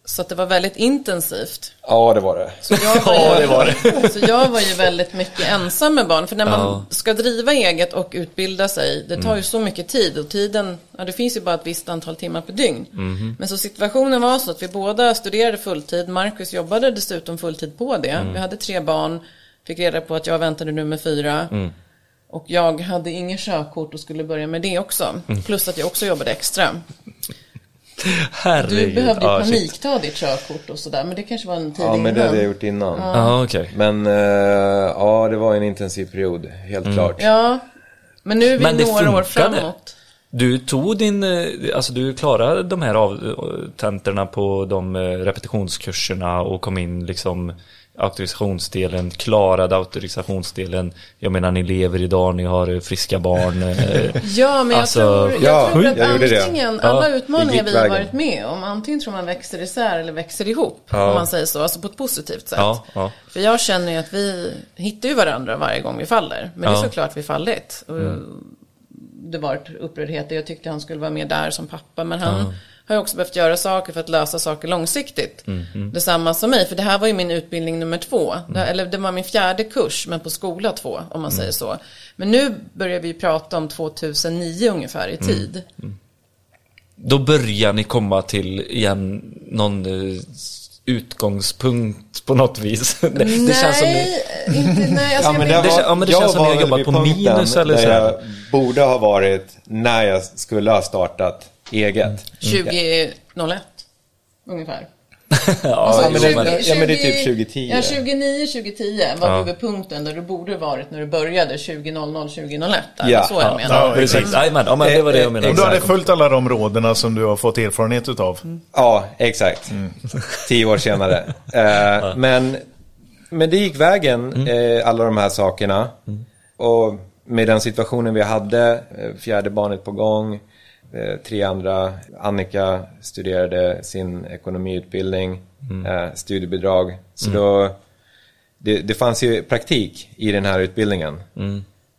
Så att det var väldigt intensivt. Ja, det var det. Så jag <laughs> var ju, Ja, det var det. <laughs> Så jag var ju väldigt mycket ensam med barn. För när man Ja. ska driva eget och utbilda sig, det tar ju så mycket tid. Och tiden, ja det finns ju bara ett visst antal timmar per dygn. Men så situationen var så att vi båda studerade fulltid. Marcus jobbade dessutom fulltid på det. Vi hade tre barn, fick reda på att jag väntade nummer fyra. Och jag hade ingen körkort och skulle börja med det också. Plus att jag också jobbade extra. Herregud. Du behövde shit. panikta ditt körkort och sådär. Men det kanske var en tid Ja, men det innan. hade jag gjort innan. Ja, okej. Men eh, ja, det var en intensiv period, helt klart. Ja, men nu är vi Men några år funkade. framåt. Du tog din, eh, alltså du klarade de här av, tentorna på de eh, repetitionskurserna och kom in liksom auktorisationsdelen, klarade auktorisationsdelen. Jag menar ni lever idag, ni har friska barn. eh, <laughs> Ja, men jag Alltså, tror, jag ja, tror att jag antingen, Ja, alla det utmaningar vi har vägen. varit med om, antingen tror man växer isär eller växer ihop, Ja. om man säger så, alltså på ett positivt sätt. Ja, ja. För jag känner ju att vi hittar ju varandra varje gång vi faller, men det Ja. är såklart vi fallit. Mm. Det var ett upprördheter, jag tyckte han skulle vara med där som pappa, men han har ju också behövt göra saker för att lösa saker långsiktigt. Mm, Detsamma som mig, för det här var ju min utbildning nummer två. Mm. Det, eller det var min fjärde kurs, men på skola två, om man säger så. Men nu börjar vi prata om 2009 ungefär Mm. i tid. Då börjar ni komma till igen någon eh, utgångspunkt på något vis. <laughs> Det, det nej, känns som ni, inte, nej, alltså <laughs> Ja, men jag det var- ja, men det jag känns som ni har jobbat på minus eller där så här. jag borde ha varit när jag skulle ha startat eget. 2001, ungefär. <laughs> ja, Ja, men det- jo, men- ja, men det är typ 2010. Ja, 29, 2010 var Ja. du vid punkten där du borde varit när du började 2000, 2001. Där. Ja. Så jag Ja. menar. Ja, Precis, Jajamän, ja men det var det jag menade. Och du hade följt alla de råden som du har fått erfarenhet utav. Ja, exakt. <laughs> Tio år senare. Eh, men, men det gick vägen, eh, alla de här sakerna. Och med den situationen vi hade, eh, fjärde barnet på gång, tre andra. Annika studerade sin ekonomiutbildning, eh, studiebidrag. Så då, det, det fanns ju praktik i den här utbildningen.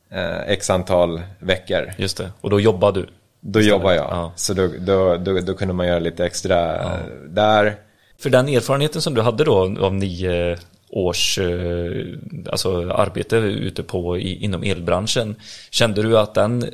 Eh, x antal veckor. Just det, och då jobbar du. Då jobbar jag. Ja. Så då, då, då, då kunde man göra lite extra eh, där. För den erfarenheten som du hade då av nio års eh, alltså arbete ute på inom elbranschen. Kände du att den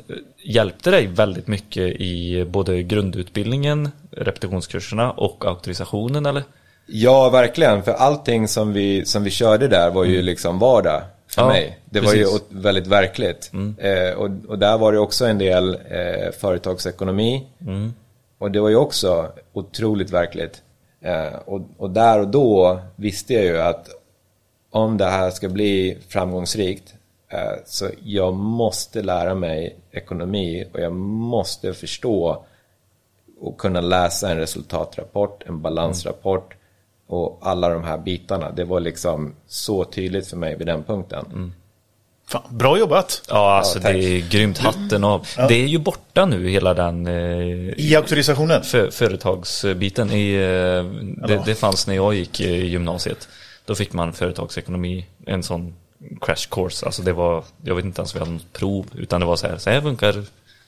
hjälpte dig väldigt mycket i både grundutbildningen, repetitionskurserna och auktorisationen eller? Ja, verkligen. För allting som vi, som vi körde där var ju liksom vardag för Ja, mig. Det var ju precis. väldigt verkligt. Eh, och, och där var det också en del eh, företagsekonomi. Och det var ju också otroligt verkligt. Eh, och, och där och då visste jag ju att om det här ska bli framgångsrikt eh, så jag måste lära mig ekonomi och jag måste förstå och kunna läsa en resultatrapport, en balansrapport och alla de här bitarna. Det var liksom så tydligt för mig vid den punkten. Fan, bra jobbat! Ja, alltså tack. det är grymt hatten av. Det är ju borta nu hela den eh, I auktorisationen. för, företagsbiten. I, eh, det, det fanns när jag gick i gymnasiet. Då fick man företagsekonomi, en sån crash course. Alltså det var, jag vet inte ens om vi hade något prov, utan det var så här, så här funkar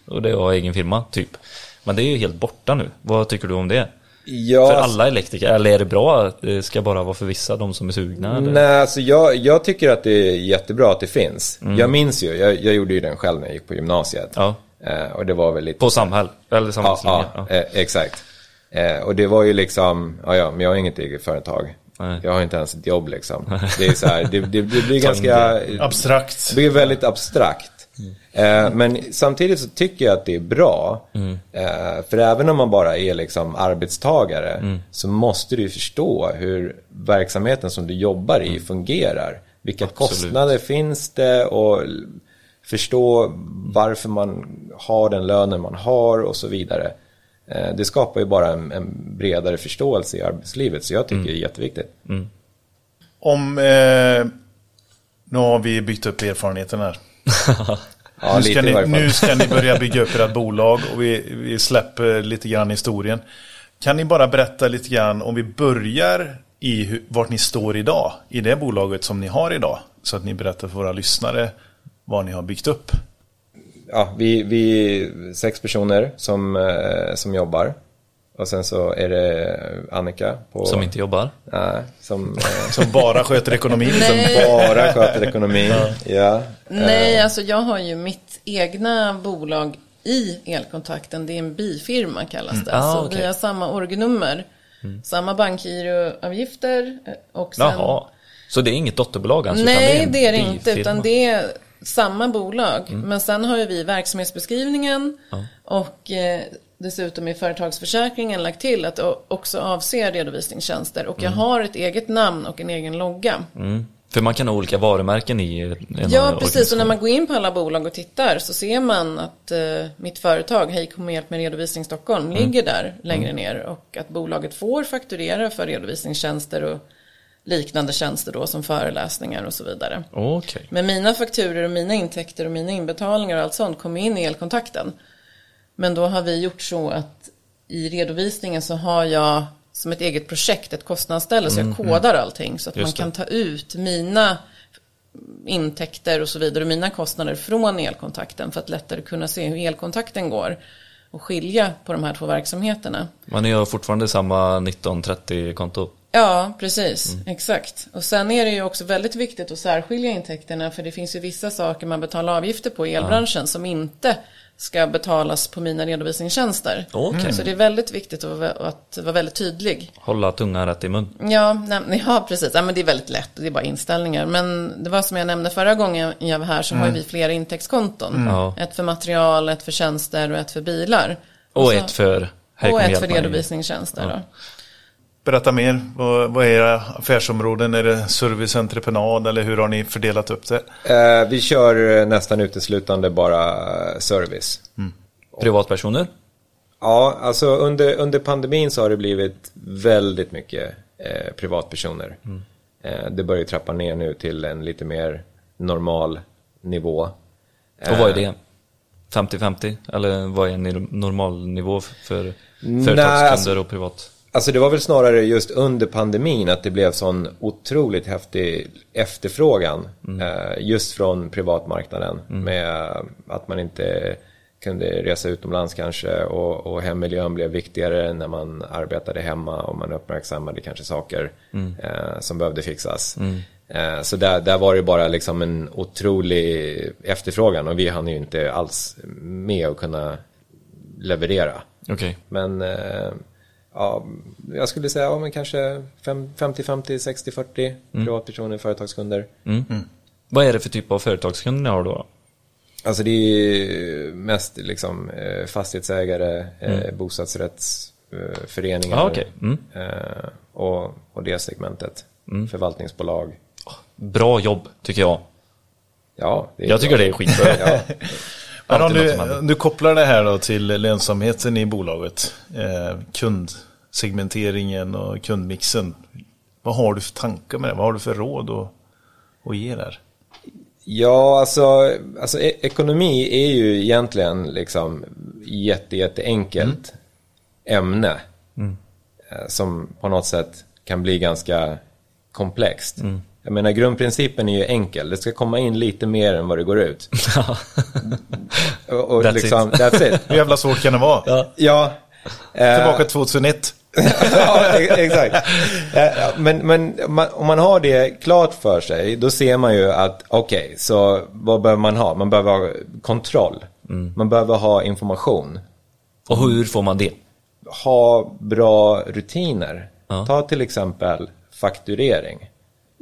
och det var egen firma, typ. Men det är ju helt borta nu. Vad tycker du om det? Ja, För alla elektriker, eller är det bra att det ska bara vara för vissa, de som är sugna? Eller? Nej, alltså jag, jag tycker att det är jättebra att det finns. Jag minns ju, jag, jag gjorde ju den själv när jag gick på gymnasiet. Ja. Eh, och det var väl lite... På Samhäll, eller Ja, Samhällslinje? ja, eh, exakt. Eh, och det var ju liksom, ja, ja, men jag har inget eget företag. Nej. Jag har inte ens ett jobb liksom. Det är så här, det, det, det blir <laughs> ganska... Abstrakt. Det blir väldigt abstrakt. Eh, men samtidigt så tycker jag att det är bra. Eh, för även om man bara är liksom arbetstagare så måste du förstå hur verksamheten som du jobbar i fungerar. Vilka Absolut. kostnader finns det och förstå varför man har den lönen man har och så vidare. Eh, det skapar ju bara en, en bredare förståelse i arbetslivet så jag tycker det är jätteviktigt. Om... Eh, nu har vi byggt upp erfarenheten här. <laughs> Ja, nu, ska ni, nu ska ni börja bygga upp ert <laughs> bolag och vi, vi släpper lite grann historien. Kan ni bara berätta lite grann om vi börjar i hur, vart ni står idag i det bolaget som ni har idag? Så att ni berättar för våra lyssnare vad ni har byggt upp. Ja, vi, vi är sex personer som, eh, som jobbar. Och sen så är det Annika på... Som inte jobbar. Nej, som, eh, Som bara sköter ekonomin. Liksom. Nej. bara sköter ekonomin. Ja. Nej, alltså jag har ju mitt egna bolag i elkontakten. Det är en bifirma kallas det. Ah, så. Mm. vi har samma orgnummer. Samma bankgiroavgifter eh, och sen... Jaha. Så det är inget dotterbolag alltså? utan Nej, det är det inte. Utan det är samma bolag. Mm. Men sen har ju vi verksamhetsbeskrivningen och eh, dessutom i företagsförsäkringen lagt till att det också avser redovisningstjänster. Och jag har ett eget namn och en egen logga. Mm. För man kan ha olika varumärken i en Ja, precis. Och när man går in på alla bolag och tittar så ser man att eh, mitt företag, Hej kom med hjälp med redovisning Stockholm, Mm. ligger där längre ner. Och att bolaget får fakturera för redovisningstjänster och liknande tjänster då som föreläsningar och så vidare. Okej. Men mina fakturer och mina intäkter och mina inbetalningar och allt sånt kommer in i elkontakten. Men då har vi gjort så att i redovisningen så har jag som ett eget projekt ett kostnadsställe så jag kodar allting så att man Mm, Just det. kan ta ut mina intäkter och så vidare och mina kostnader från elkontakten för att lättare kunna se hur elkontakten går och skilja på de här två verksamheterna. Man gör fortfarande samma 1930-konto. Ja, precis. Mm. Exakt. Och sen är det ju också väldigt viktigt att särskilja intäkterna för det finns ju vissa saker man betalar avgifter på i elbranschen som inte ska betalas på mina redovisningstjänster. Okej. Så det är väldigt viktigt att vara, att vara väldigt tydlig. Hålla tungan rätt i mun. Ja, nej, ja precis. Ja, men det är väldigt lätt. Det är bara inställningar. Men det var som jag nämnde förra gången jag var här så har ju vi flera intäktskonton. Ja. Ett för material, ett för tjänster och ett för bilar. Och så- ett för och ett för redovisningstjänster. Då. Berätta mer. Vad, vad är era affärsområden? Är det service, entreprenad eller hur har ni fördelat upp det? Eh, vi kör eh, nästan uteslutande bara eh, service. Privatpersoner? Ja, alltså under, under pandemin så har det blivit väldigt mycket eh, privatpersoner. Eh, det börjar ju trappa ner nu till en lite mer normal nivå. Och vad är det? 50-50? Eller vad är en normalnivå för Nej, företagskunder alltså- och privat? Alltså det var väl snarare just under pandemin att det blev sån otroligt häftig efterfrågan. Eh, just från privatmarknaden. Med att man inte kunde resa utomlands kanske och, och hemmiljön blev viktigare när man arbetade hemma och man uppmärksammade kanske saker eh, som behövde fixas. Eh, så där, där var det bara liksom en otrolig efterfrågan och vi hann ju inte alls med att kunna leverera. Okej. Men eh, ja, jag skulle säga ja, men kanske fem- 50-50, 60-40 privatpersoner, företagskunder. Vad är det för typ av företagskunder ni har då? Alltså det är mest liksom eh, fastighetsägare, eh, bostadsrättsföreningar Ja, okej. Mm. eh, och, och det segmentet. Förvaltningsbolag. Bra jobb, tycker jag. Ja, det är Jag tycker bra. det är skitbra. <laughs> Ja. Men om du, du kopplar det här då till lönsamheten i bolaget. Eh, kundsegmenteringen och kundmixen. Vad har du för tankar med det? Vad har du för råd att, att ge där? Ja, alltså, alltså e- ekonomi är ju egentligen liksom jätte, jätteenkelt ämne. eh, Som på något sätt kan bli ganska komplext. Jag menar grundprincipen är ju enkel. Det ska komma in lite mer än vad det går ut. <laughs> och, och That's liksom, it. that's it. <laughs> Hur jävla svårt kan det vara? Ja. Ja. eh, Tillbaka till 2001. ja, exakt. Eh, Men, men om man har det klart för sig, då ser man ju att okej, så vad behöver man ha? Man behöver ha kontroll. Man behöver ha information. Och hur får man det? Ha bra rutiner. Ja. Ta till exempel fakturering.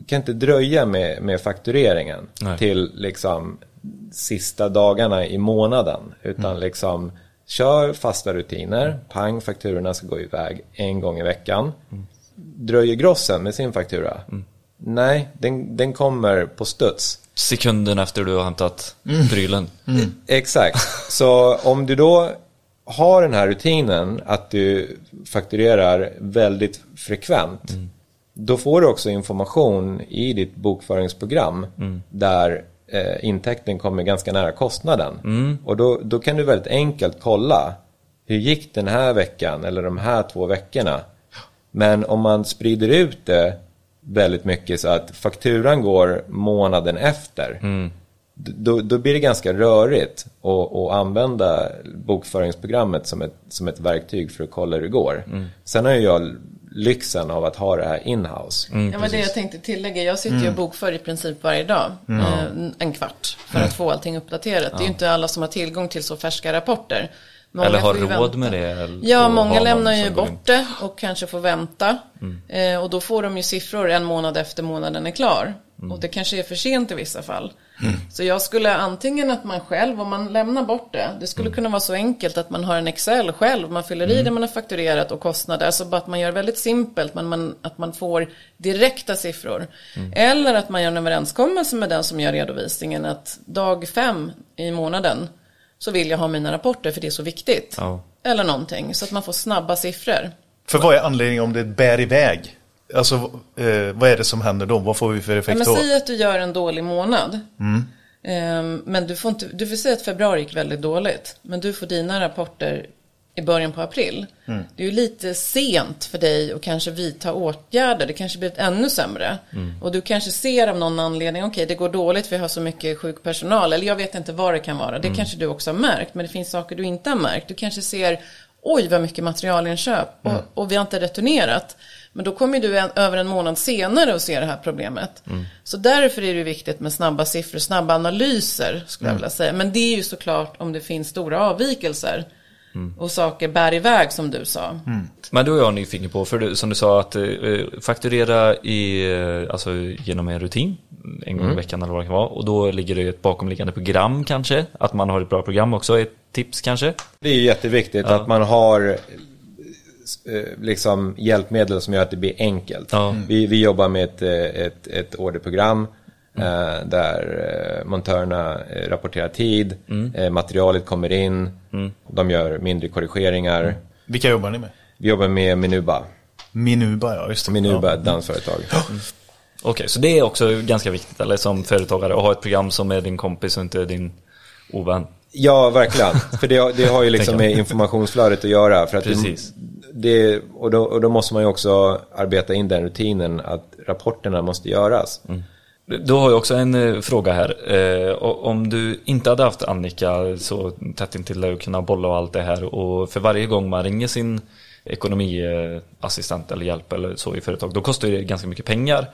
Kan inte dröja med, med faktureringen Nej. till liksom sista dagarna i månaden. Utan liksom kör fasta rutiner. Pang, fakturorna ska gå iväg en gång i veckan. Dröjer grossen med sin faktura? Nej, den, den kommer på studs. Sekunden efter du har hämtat prylen. Exakt. Så om du då har den här rutinen att du fakturerar väldigt frekvent. Då får du också information i ditt bokföringsprogram där eh, intäkten kommer ganska nära kostnaden. Och då, då kan du väldigt enkelt kolla hur gick den här veckan eller de här två veckorna. Men om man sprider ut det väldigt mycket så att fakturan går månaden efter. då, då blir det ganska rörigt att, att använda bokföringsprogrammet som ett, som ett verktyg för att kolla hur det går. Sen har jag lyxen av att ha det här inhouse. Ja, men det jag tänkte tillägga. Jag sitter ju och bokför i princip varje dag. Eh, en kvart. För att få allting uppdaterat. Det är ju inte alla som har tillgång till så färska rapporter. Många Eller har råd vänta. med det? Ja, många lämnar ju in. bort det och kanske får vänta. Eh, och då får de ju siffror en månad efter månaden är klar. Och det kanske är för sent i vissa fall. Så jag skulle antingen att man själv, om man lämnar bort det, det skulle kunna vara så enkelt att man har en Excel själv, man fyller i det man har fakturerat och kostnader, alltså bara att man gör väldigt simpelt, men man, att man får direkta siffror. Eller att man gör en överenskommelse med den som gör redovisningen, att dag fem i månaden så vill jag ha mina rapporter för det är så viktigt. Ja. Eller någonting, så att man får snabba siffror. För vad är anledningen om det bär iväg? Alltså, eh, vad är det som händer då? Vad får vi för Ja, effekt men då? säg att du gör en dålig månad. Ehm, men du får, inte, du får säga att februari gick väldigt dåligt. Men du får dina rapporter i början på april. Det är ju lite sent för dig att kanske vidta åtgärder. Det kanske blir ännu sämre. Och du kanske ser av någon anledning, okej det går dåligt för jag har så mycket sjuk personal. Eller jag vet inte vad det kan vara. Det kanske du också har märkt. Men det finns saker du inte har märkt. Du kanske ser, oj vad mycket materialinköp. Och, och vi har inte returnerat. Men då kommer du en, över en månad senare och ser det här problemet. Så därför är det viktigt med snabba siffror, snabba analyser skulle jag vilja säga. Men det är ju såklart om det finns stora avvikelser. Och saker bär iväg som du sa. Men då är jag nyfiken på, för du, som du sa, att eh, fakturera i, eh, alltså, genom en rutin en gång i veckan eller vad det kan vara. Och då ligger det ett bakomliggande program kanske, att man har ett bra program också, ett tips kanske. Det är jätteviktigt att man har liksom hjälpmedel som gör att det blir enkelt. Ja. Vi, vi jobbar med ett, eh, ett, ett orderprogram eh, där eh, montörerna eh, rapporterar tid, eh, materialet kommer in, de gör mindre korrigeringar. Vilka jobbar ni med? Vi jobbar med Minuba. Minuba, ja just det. Minuba är Ja. dansföretag. Okej, så det är också ganska viktigt, eller som företagare, att ha ett program som är din kompis och inte din ovän. Ja, verkligen. För det, det har ju <laughs> liksom med informationsflödet att göra. För att Precis. Det, och, då, och då måste man ju också arbeta in den rutinen att rapporterna måste göras. Då har jag också en eh, fråga här. Eh, om du inte hade haft Annika så tätt intill dig och kunna bolla och allt det här och för varje gång man ringer sin ekonomiassistent eller hjälp eller så i företag, då kostar det ganska mycket pengar.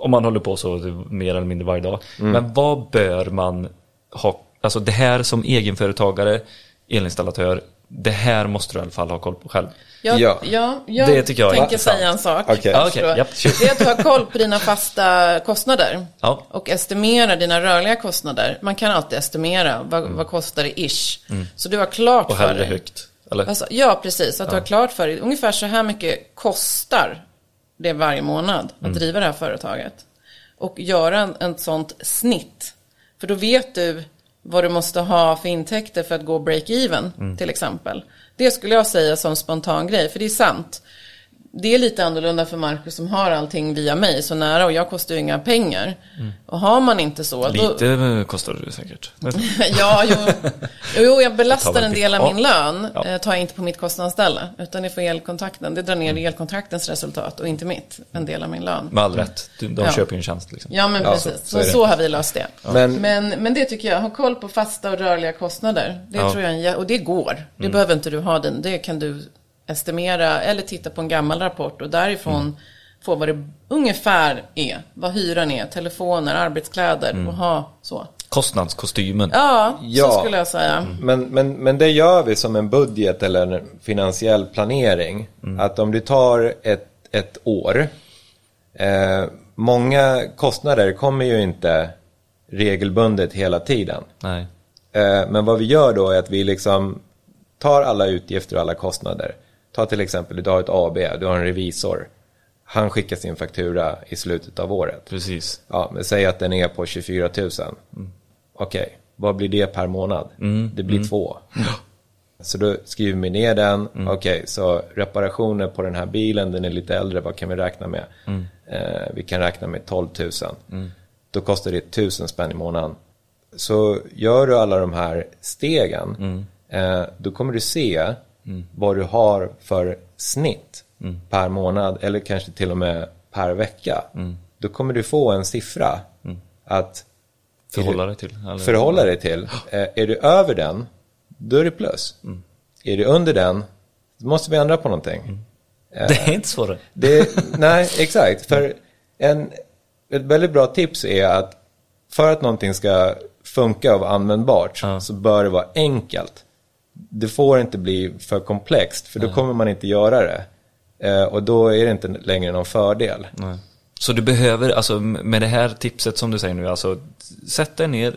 Om man håller på så mer eller mindre varje dag. Men vad bör man ha, alltså det här som egenföretagare, elinstallatör, det här måste du i alla fall ha koll på själv. Jag, Ja. ja. jag Det tycker jag är tänker intressant. säga en sak. Ja, förstår. okej, japp, kör. det är att du har koll på dina fasta kostnader. Ja. Och estimera dina rörliga kostnader. Man kan alltid estimera. Vad, vad kostar det ish? Så du har klart Mm. Och för dig. högt. Eller? Alltså, ja, precis. Att du har klart för dig. Ungefär så här mycket kostar det varje månad att Mm. driva det här företaget. Och göra en, en sånt snitt. För då vet du vad du måste ha för intäkter för att gå break-even Mm. till exempel. Det skulle jag säga som spontan grej, för det är sant. Det är lite annorlunda för Marcus som har allting via mig så nära och jag kostar ju inga pengar. Och har man inte så, då, Lite eh, kostar det säkert. <laughs> ja, jo. jo, jag belastar tar en del av min lön. Ja. Eh, tar jag inte på mitt kostnadsställe. Utan det får elkontakten. Det drar ner elkontaktens resultat och inte mitt. En del av min lön. Med all rätt. Du- De Ja. köper ju en tjänst liksom. Ja, men Ja, precis. så- Så, så har vi löst det. Men- Men, men det tycker jag. Ha koll på fasta och rörliga kostnader. Det Ja. tror jag Och det går. Det behöver inte du ha den. Det kan du estimera eller titta på en gammal rapport och därifrån få vad det ungefär är. Vad hyran är, telefoner, arbetskläder och ha så. Kostnadskostymen. Ja, Ja. så skulle jag säga. Men, men, men det gör vi som en budget eller en finansiell planering. Att om du tar ett, ett år. Eh, många kostnader kommer ju inte regelbundet hela tiden. Nej. Eh, men vad vi gör då är att vi liksom tar alla utgifter och alla kostnader. Ta till exempel, du har ett AB, du har en revisor. Han skickar sin faktura i slutet av året. Precis. Ja, men säg att den är på 24 000. Okej, vad blir det per månad? Det blir två. <gasps> Så då skriver vi ner den. Okej, så reparationer på den här bilen, den är lite äldre, vad kan vi räkna med? Eh, vi kan räkna med 12 000. Då kostar det 1000 spänn i månaden. Så gör du alla de här stegen, eh, då kommer du se vad du har för snitt per månad eller kanske till och med per vecka. Då kommer du få en siffra att förhålla dig till. Eller? förhålla dig till. Eh, är du över den, då är det plus. Är du under den, då måste vi ändra på någonting. Det är inte svårare. Det, nej, exakt. För en, ett väldigt bra tips är att för att någonting ska funka och vara användbart Ja. så bör det vara enkelt. Det får inte bli för komplext för då kommer man inte göra det. Eh, och då är det inte längre någon fördel. Nej. Så du behöver, alltså med det här tipset som du säger nu, alltså sätt dig ner,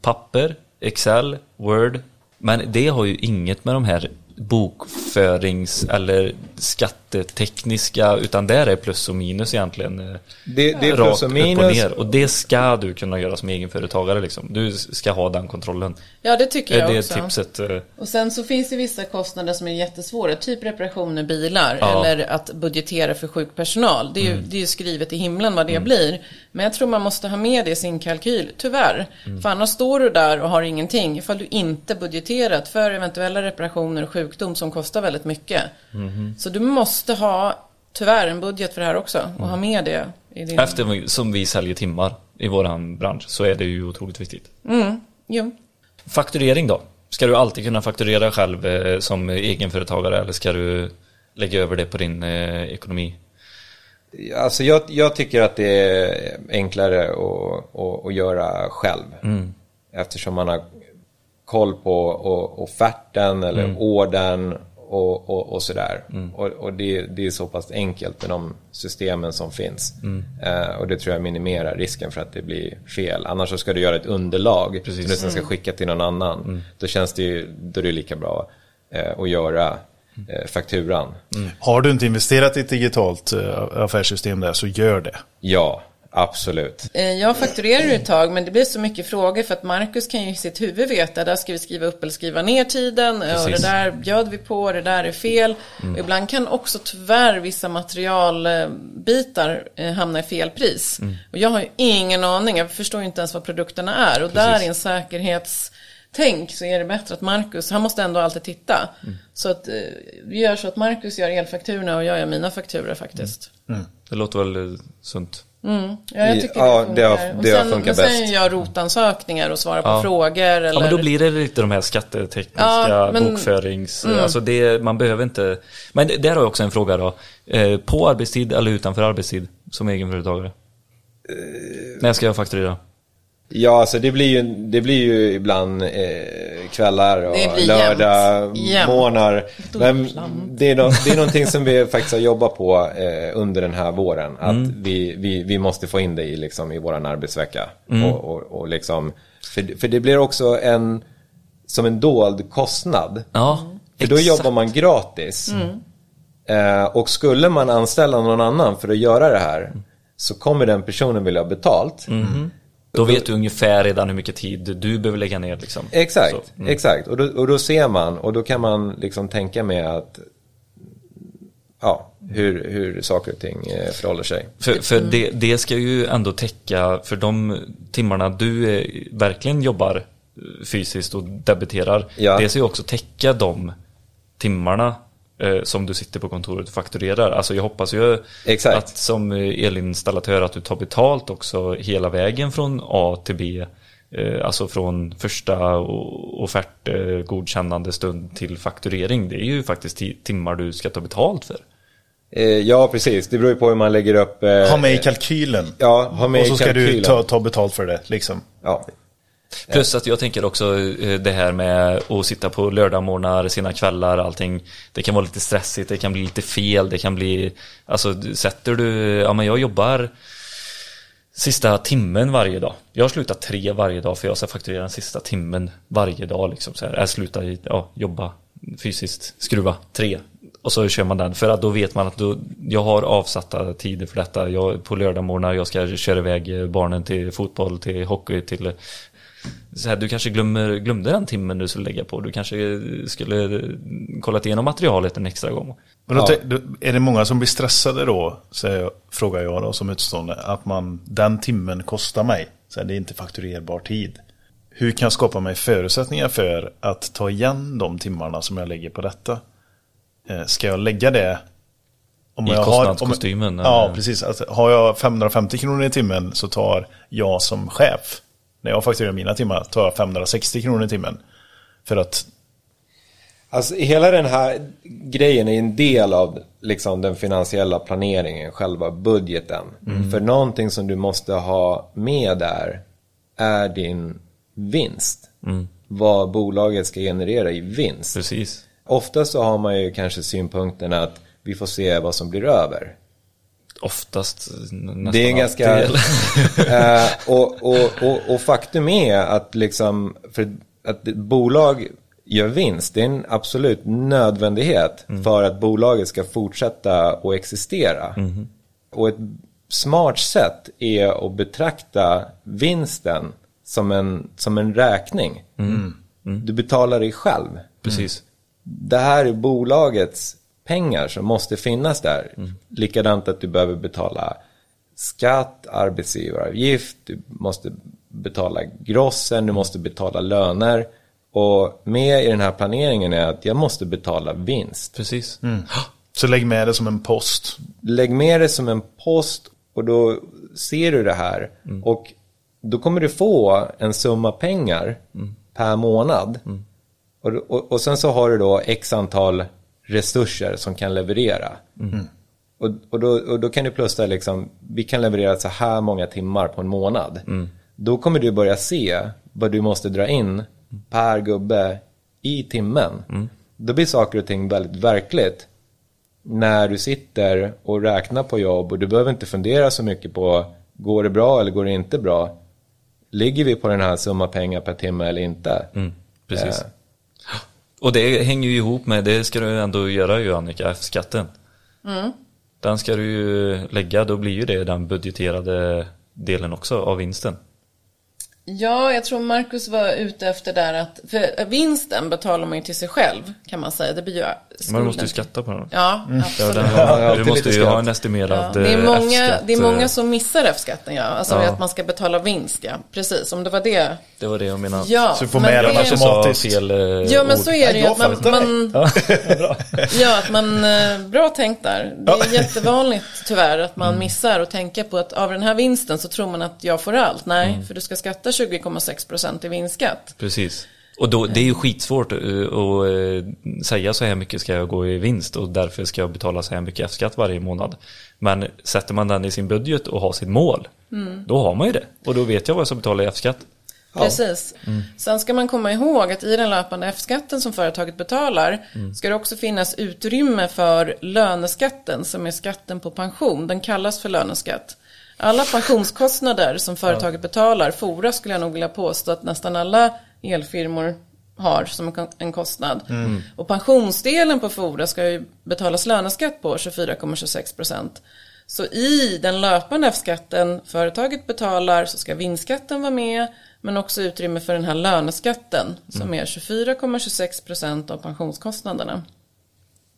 papper, Excel, Word. Men det har ju inget med de här bokförings eller skattetekniska, utan där är plus och minus egentligen. eh, Det, det är rakt plus och upp minus. ner. Och det ska du kunna göra som egenföretagare liksom. Du ska ha den kontrollen. Ja, det tycker jag det också. tipset? eh, Och sen så finns det vissa kostnader som är jättesvåra, typ reparationer bilar Ja. eller att budgetera för sjuk personal. Det är, ju, det är ju skrivet i himlen vad det blir. Men jag tror man måste ha med det i sin kalkyl, tyvärr. För annars står du där och har ingenting ifall du inte budgeterat för eventuella reparationer och sjukdom som kostar väldigt mycket. Så du måste ha, tyvärr, en budget för det här också och ha med det i din... Efter som vi säljer timmar i våran bransch så är det ju otroligt viktigt. Jo. Fakturering då? Ska du alltid kunna fakturera själv eh, som egenföretagare eller ska du lägga över det på din eh, ekonomi? Alltså jag, jag tycker att det är enklare att, att, att göra själv. Eftersom man har koll på offerten eller ordern och, och, och sådär. Och, och det, det är så pass enkelt med de systemen som finns. Eh, och det tror jag minimerar risken för att det blir fel. Annars så ska du göra ett underlag Precis. som du sen ska skicka till någon annan. Då känns det ju, då är det lika bra eh, att göra eh, fakturan. Har du inte investerat i ett digitalt eh, affärssystem där så gör det. Ja, absolut. Eh, Jag fakturerar ju ett tag men det blir så mycket frågor för att Marcus kan ju i sitt huvud veta där ska vi skriva upp eller skriva ner tiden och Precis. det där bjöd vi på, det där är fel. Och ibland kan också tyvärr vissa materialbitar eh, hamna i fel pris. Och jag har ju ingen aning, jag förstår ju inte ens vad produkterna är och där i en säkerhetstänk så är det bättre att Marcus, han måste ändå alltid titta. Så att eh, vi gör så att Marcus gör elfakturorna och jag gör mina fakturor faktiskt. Det låter väl eh, sunt? Ja, jag tycker Ja, det det har- funkar. Och det har sen, funkat men sen bäst. gör rotansökningar och svarar på Ja. frågor. Eller... Ja men då blir det lite de här skattetekniska, Ja, men- bokförings... Alltså det, man behöver inte... Men det- där har jag också en fråga då. Eh, på arbetstid eller utanför arbetstid som egenföretagare? När ska jag fakturera? Ja, alltså det blir ju, det blir ju ibland eh, kvällar och Det blir lördag, jämnt. Jämnt. månader. Men det är, no, det är någonting som vi faktiskt har jobbat på eh, under den här våren. Att Mm. vi, vi, vi måste få in det i, liksom, i våran arbetsvecka. Mm. Och, och, och liksom, för, för det blir också en, som en dold kostnad. Ja, För då exakt. jobbar man gratis. Eh, och skulle man anställa någon annan för att göra det här så kommer den personen vilja ha betalt. Då vet du ungefär redan hur mycket tid du behöver lägga ner liksom. Exakt, mm. exakt. Och då, och då ser man och då kan man liksom tänka med att ja, hur, hur saker och ting eh, förhåller sig. För, för det, det ska ju ändå täcka för de timmarna du eh, verkligen jobbar eh, fysiskt och debiterar. Ja. Det ska ju också täcka de timmarna som du sitter på kontoret och fakturerar. Alltså jag hoppas ju Exakt. att som eh, elinstallatör att du tar betalt också hela vägen från A till B. Eh, alltså från första offert, eh, godkännande stund till fakturering. Det är ju faktiskt ti- timmar du ska ta betalt för. Eh, ja, precis. Det beror ju på hur man lägger upp. Eh, Ha med i kalkylen. Ja, ha med Och i så ska du kalkylen. ta, ta betalt för det. Liksom. Ja. Plus att jag tänker också eh, det här med att sitta på lördagmorgnar, sina kvällar, allting. Det kan vara lite stressigt, det kan bli lite fel, det kan bli... Alltså sätter du... Ja men jag jobbar sista timmen varje dag. Jag har slutat tre varje dag för jag ska fakturera den sista timmen varje dag liksom så här. Jag slutar ja, jobba fysiskt, skruva tre. Och så kör man den för att då vet man att då, jag har avsatta tider för detta. Jag, på lördagmorgnar jag ska köra iväg barnen till fotboll, till hockey, till så här, du kanske glömmer, glömde den timmen du skulle lägga på. Du kanske skulle kollat igenom materialet en extra gång. Men då, Ja. är det många som blir stressade då, säger frågar jag då som utstående, att man, den timmen kostar mig. Så här, det är inte fakturerbar tid. Hur kan jag skapa mig förutsättningar för att ta igen de timmarna som jag lägger på detta? Eh, ska jag lägga det om I jag kostnadskostymen, Har, om, ja, precis. Alltså, har jag 550 kronor i timmen så tar jag som chef när jag fakturerar mina timmar tar jag 560 kronor i timmen. För att Alltså hela den här grejen är en del av liksom, den finansiella planeringen, själva budgeten. För någonting som du måste ha med där är din vinst. Vad bolaget ska generera i vinst. Precis. Ofta så har man ju kanske synpunkten att vi får se vad som blir över. Oftast nästan Det är ganska... <laughs> eh, och, och, och, och faktum är att liksom, för att bolag gör vinst, det är en absolut nödvändighet för att bolaget ska fortsätta att existera. Och ett smart sätt är att betrakta vinsten som en, som en räkning. Du betalar dig själv. Precis. Det här är bolagets pengar som måste finnas där. Likadant att du behöver betala skatt, arbetsgivaravgift, du måste betala grossen, du måste betala löner. Och med i den här planeringen är att jag måste betala vinst. Precis. Så lägg med det som en post. Lägg med det som en post och då ser du det här. Och då kommer du få en summa pengar per månad. Och, och, och sen så har du då x antal resurser som kan leverera. Och, och, då, och då kan du plussa liksom, vi kan leverera så här många timmar på en månad. Då kommer du börja se vad du måste dra in per gubbe i timmen. Då blir saker och ting väldigt verkligt när du sitter och räknar på jobb och du behöver inte fundera så mycket på går det bra eller går det inte bra? Ligger vi på den här summa pengar per timme eller inte? Precis. Eh, Och det hänger ju ihop med, det ska du ändå göra ju Annika, F-skatten. Den ska du ju lägga, då blir ju det den budgeterade delen också av vinsten. Ja, jag tror Marcus var ute efter där att, för vinsten betalar man ju till sig själv kan man säga. Det blir ju Skulden. måste ju skatta på den. Ja, Ja, absolut. Ja, du måste lite ju ha en estimerad Ja, det, är eh, många, det är många eh, som missar F-skatten ja. Alltså Ja. att man ska betala vinst ja. Precis, om det var det. Det var det jag menade. Ja, Så du får med den Automatiskt. fel eh, Ja men ord. så är det ju. Att man, man, <laughs> <laughs> ja, att man, eh, bra tänkt där. Det är <laughs> jättevanligt tyvärr att man missar och tänka på att av den här vinsten så tror man att jag får allt. Nej, för du ska skatta 20,6% i vinstskatt. Precis. Och då, det är ju skitsvårt eh, att eh, säga så här mycket ska jag gå i vinst och därför ska jag betala så här mycket F-skatt varje månad. Men sätter man den i sin budget och har sitt mål, då har man ju det. Och då vet jag vad jag ska betala i F-skatt. Precis. Sen ska man komma ihåg att i den löpande F-skatten som företaget betalar ska det också finnas utrymme för löneskatten som är skatten på pension. Den kallas för löneskatt. Alla pensionskostnader som företaget betalar, Fora skulle jag nog vilja påstå att nästan alla elfirmor har som en ko- en kostnad. Och pensionsdelen på Fora ska ju betalas löneskatt på 24,26 procent. Så i den löpande F-skatten företaget betalar så ska vinstskatten vara med men också utrymme för den här löneskatten som är 24,26 procent av pensionskostnaderna.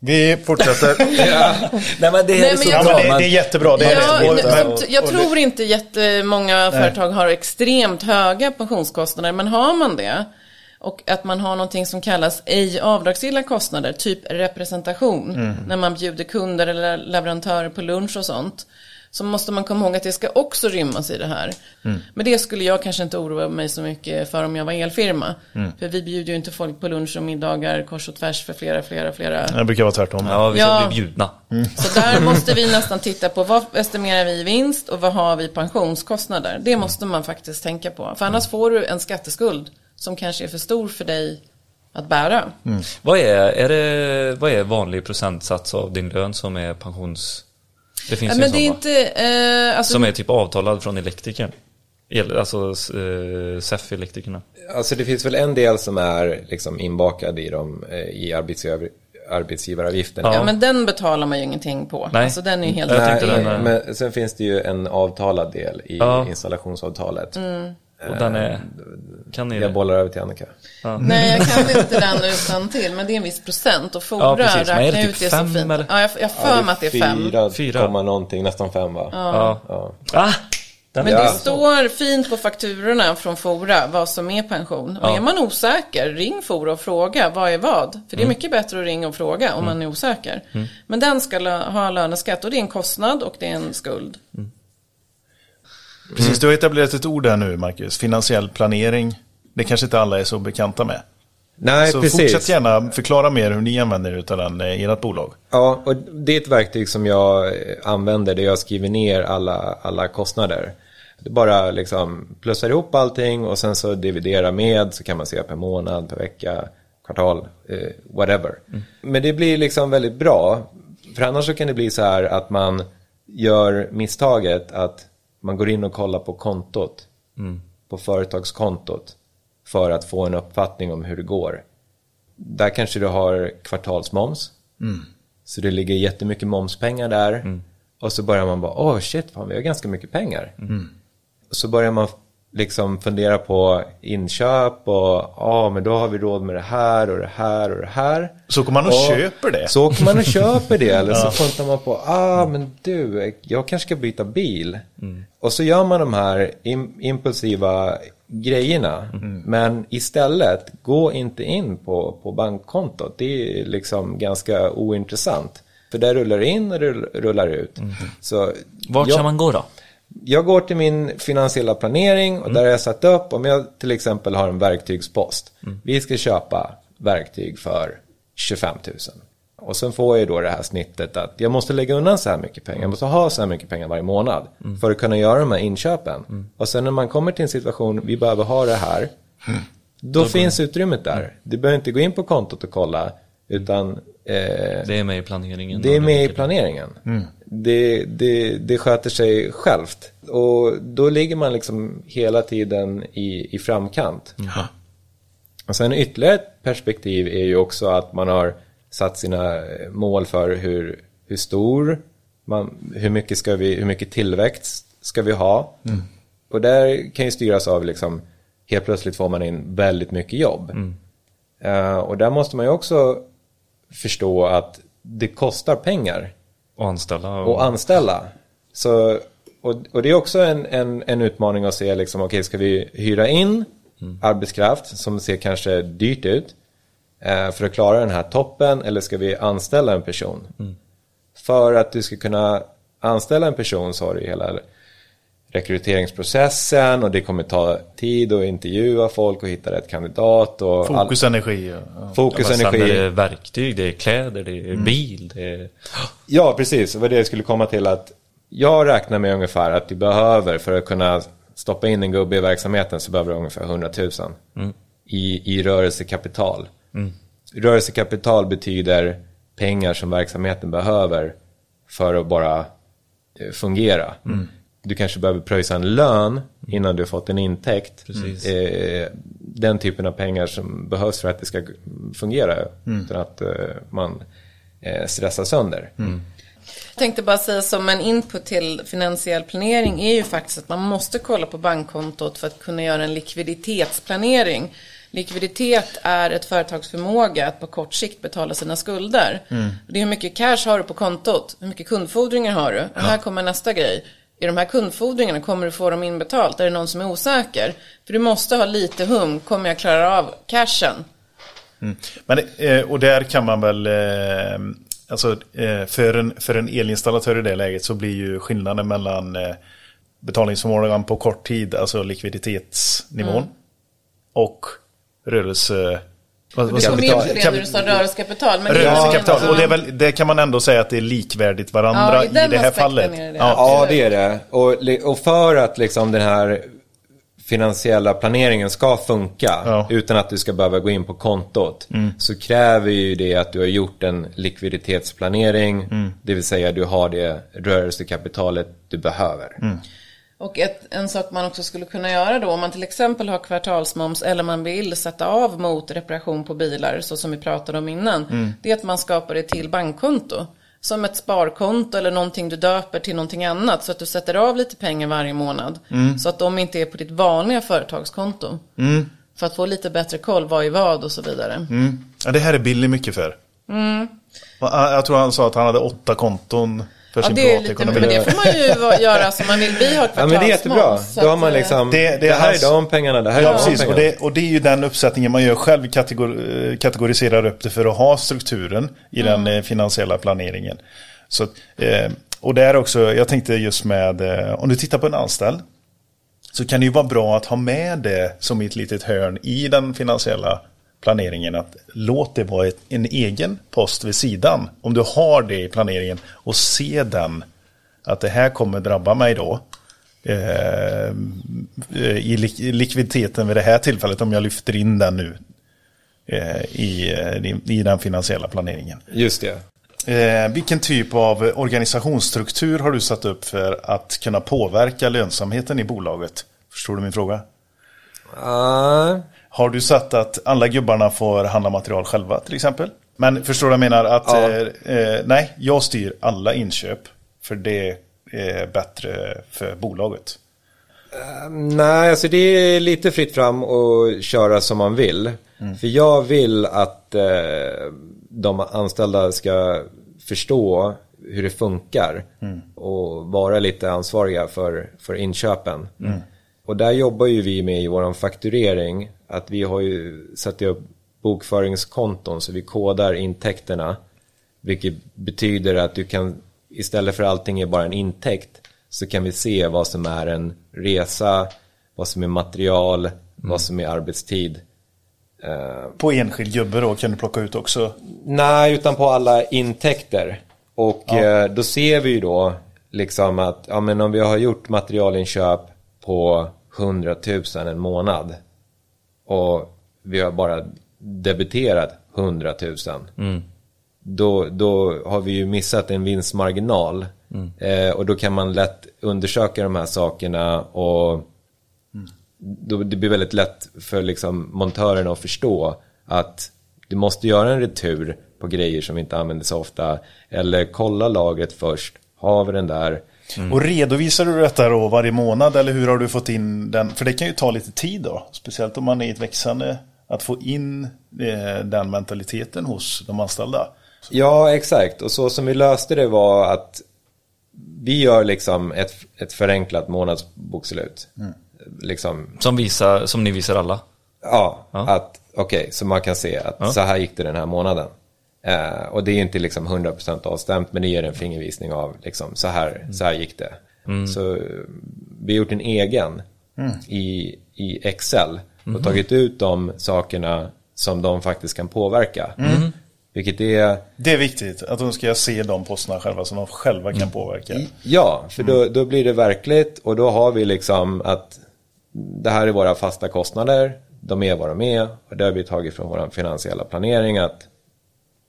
Vi fortsätter. <laughs> Nej men det Nej, men jag ja, men det, det är jättebra. Det är Ja, så- jag tror inte jättemånga företag har extremt höga pensionskostnader, men har man det och att man har någonting som kallas ej avdragsgilla kostnader, typ representation, när man bjuder kunder eller leverantörer på lunch och sånt, så måste man komma ihåg att det ska också rymmas i det här. Men det skulle jag kanske inte oroa mig så mycket för om jag var elfirma. För vi bjuder ju inte folk på lunch och middagar kors och tvärs för flera, flera, flera Det brukar vara tvärtom. Ja, vi ska Ja. bli bjudna. så där måste vi nästan titta på vad estimerar vi i vinst och vad har vi i pensionskostnader. Det måste man faktiskt tänka på. För annars får du en skatteskuld som kanske är för stor för dig att bära. Vad är, är det, vad är vanlig procentsats av din lön som är pensions... Det finns Ja, ju men en det är sån, va? inte, eh, alltså, Som är typ avtalad från elektrikern. El, alltså eh, SEF-elektrikerna. Alltså det finns väl en del som är liksom inbakad i, dem, eh, i arbetsgivar, arbetsgivaravgiften. ja. men den betalar man ju ingenting på. Nej. Alltså den är ju helt Nej, den, eh, men sen finns det ju en avtalad del i Ja. installationsavtalet. Och den är... Kan ni Jag det? bollar över till Annika. Nej, jag kan <laughs> inte den utan till, men det är en viss procent. Och Fora Ja, precis. Men är det räknar typ ut det så fem, fint. eller? Ja, jag, jag för mig att det är fem. Fyra, Fyra. komma någonting, nästan fem va? Ja. Ja. Ah! Den Men är det Ja. står fint på fakturorna från Fora vad som är pension. Och Ja. är man osäker, ring Fora och fråga vad är vad. För det är mycket bättre att ringa och fråga om man är osäker. Men den ska ha löneskatt och det är en kostnad och det är en skuld. Precis, du har etablerat ett ord här nu, Marcus. Finansiell planering. Det kanske inte alla är så bekanta med. Nej, så precis. fortsätt gärna förklara mer hur ni använder er av den eh, i ert bolag. Ja, och det är ett verktyg som jag eh, använder där jag skriver ner alla, alla kostnader. Det bara liksom plussar ihop allting och sen så dividerar med så kan man se per månad, per vecka, kvartal, eh, whatever. Men det blir liksom väldigt bra. För annars så kan det bli så här att man gör misstaget att man går in och kollar på kontot. På företagskontot. För att få en uppfattning om hur det går. Där kanske du har kvartalsmoms. Så det ligger jättemycket momspengar där. Och så börjar man bara, åh shit, fan, vi har ganska mycket pengar. Och så börjar man liksom fundera på inköp och ja, men då har vi råd med det här och det här och det här. Så går man och köper det. Så åker man och köper det <laughs> eller så funtar man på, ah men du, jag kanske ska byta bil. Och så gör man de här im- impulsiva grejerna. Men istället, gå inte in på, på bankkontot. Det är liksom ganska ointressant. För där rullar in och det rullar ut. Så Vart jag- ska man gå då? Jag går till min finansiella planering och där har jag satt upp om jag till exempel har en verktygspost. Vi ska köpa verktyg för 25 000. Och sen får jag då det här snittet att jag måste lägga undan så här mycket pengar. Jag måste ha så här mycket pengar varje månad för att kunna göra de här inköpen. Och sen när man kommer till en situation, vi behöver ha det här. Då finns utrymmet där. Du behöver inte gå in på kontot och kolla. Utan eh, Det är med i planeringen. det är med i planeringen. Det, det, det sköter sig självt. Och då ligger man liksom hela tiden i, i framkant. Och sen ytterligare ett perspektiv är ju också att man har satt sina eh, mål för hur, hur stor, man, hur, mycket ska vi, hur mycket tillväxt ska vi ha. Och där kan ju styras av liksom, helt plötsligt får man in väldigt mycket jobb. Eh, och där måste man ju också förstå att det kostar pengar Och anställa. Och, och anställa. Så, och, och det är också en, en, en utmaning att se, liksom, okej, ska vi hyra in arbetskraft som ser kanske dyrt ut eh, för att klara den här toppen eller ska vi anställa en person? För att du ska kunna anställa en person så har du hela rekryteringsprocessen och det kommer ta tid att intervjua folk och hitta rätt kandidat. Och all- Fokus, energi. Ja. fokus, Ja, energi. är det verktyg, det är kläder, det är bil, det är... Ja, precis. Det var det jag skulle komma till att jag räknar med ungefär att du behöver för att kunna stoppa in en gubbe i verksamheten så behöver du ungefär 100 000 i, i rörelsekapital. Rörelsekapital betyder pengar som verksamheten behöver för att bara eh, fungera. Du kanske behöver pröjsa en lön innan du har fått en intäkt. Precis. Eh, den typen av pengar som behövs för att det ska fungera utan att eh, man eh, stressar sönder. Jag tänkte bara säga som en input till finansiell planering är ju faktiskt att man måste kolla på bankkontot för att kunna göra en likviditetsplanering. Likviditet är ett företags förmåga att på kort sikt betala sina skulder. Det är hur mycket cash har du på kontot? Hur mycket kundfordringar har du? Och här kommer nästa grej. I de här kundfordringarna, kommer du få dem inbetalt? Är det någon som är osäker? För du måste ha lite hum, kommer jag klara av cashen? Men, eh, och där kan man väl, eh, alltså eh, för en, för en elinstallatör i det läget så blir ju skillnaden mellan betalningsförmågan på kort tid, alltså likviditetsnivån, och rörelse... Vad, vad Du sa kom vi? in på det Kap- när du sa rörelsekapital. Men Rörelsekapital, och det, är väl, det kan man ändå säga att det är likvärdigt varandra Ja, i i, det här fallet. det. Ja, Ja, det är det. Och, och för att liksom den här finansiella planeringen ska funka Ja. utan att du ska behöva gå in på kontot så kräver ju det att du har gjort en likviditetsplanering. Det vill säga du har det rörelsekapitalet du behöver. Och ett, en sak man också skulle kunna göra då, om man till exempel har kvartalsmoms eller man vill sätta av mot reparation på bilar, så som vi pratade om innan, det är att man skapar det till bankkonto. Som ett sparkonto eller någonting du döper till någonting annat, så att du sätter av lite pengar varje månad. Så att de inte är på ditt vanliga företagskonto. För att få lite bättre koll, vad är vad och så vidare. Ja, det här är Billy mycket för. Ah, Jag tror han sa att han hade åtta konton för Ja, sin det är lite, men privatekonomi. det får man ju <laughs> göra som man vill. Vi har Ja men det är jättebra. Då har man eh, liksom, Det- det, det är här är de pengarna, det här är Ja, de precis. Och pengarna. det, och det är ju den uppsättningen man gör själv, kategor, eh, kategoriserar upp det för att ha strukturen i den eh, finansiella planeringen. Så, eh, och där också, jag tänkte just med, eh, om du tittar på en anställd, så kan det ju vara bra att ha med det som ett litet hörn i den finansiella planeringen. Att låt det vara en egen post vid sidan. Om du har det i planeringen och se den. Att det här kommer drabba mig då. Eh, I lik- i likviditeten vid det här tillfället om jag lyfter in den nu. Eh, i, eh, I den finansiella planeringen. Just det. Eh, vilken typ av organisationsstruktur har du satt upp för att kunna påverka lönsamheten i bolaget? Förstår du min fråga? Ah, Har du satt att alla gubbarna får handla material själva till exempel? Men förstår du vad jag menar? Att Ja. eh, eh, nej, jag styr alla inköp för det är bättre för bolaget. nej, alltså det är lite fritt fram och köra som man vill. För jag vill att eh, de anställda ska förstå hur det funkar och vara lite ansvariga för, för inköpen. Och där jobbar ju vi med i vår fakturering att vi har ju satt upp bokföringskonton så vi kodar intäkterna. Vilket betyder att du kan istället för allting är bara en intäkt så kan vi se vad som är en resa, vad som är material, vad som är arbetstid. På enskild gubbe då kan du plocka ut också. Nej, utan på alla intäkter. Och eh, då ser vi ju då liksom att ja, men om vi har gjort materialinköp på 100 000 en månad och vi har bara debiterat 100 000. Då, då har vi ju missat en vinstmarginal. Eh, och då kan man lätt undersöka de här sakerna och då, det blir väldigt lätt för liksom montörerna att förstå att du måste göra en retur på grejer som vi inte använder så ofta. Eller kolla lagret först. Har vi den där? Och redovisar du detta då varje månad eller hur har du fått in den? För det kan ju ta lite tid då. Speciellt om man är i ett växande. Att få in eh, den mentaliteten hos de anställda. Ja, exakt. Och så som vi löste det var att vi gör liksom ett, ett förenklat månadsbokslut. Liksom, Som, visar, som ni visar alla. ja, Ja. att okej, så man kan se att så här gick det den här månaden. Eh, och det är inte liksom 100% avstämt, men det ger en fingervisning av liksom, så, här, så här gick det. Så eh, vi har gjort en egen i, i Excel och tagit ut de sakerna som de faktiskt kan påverka. Vilket är Det är viktigt att de ska se de posterna själva som de själva kan påverka. Ja, för då, då blir det verkligt och då har vi liksom att det här är våra fasta kostnader, de är vad de är och det har vi tagit från vår finansiella planering att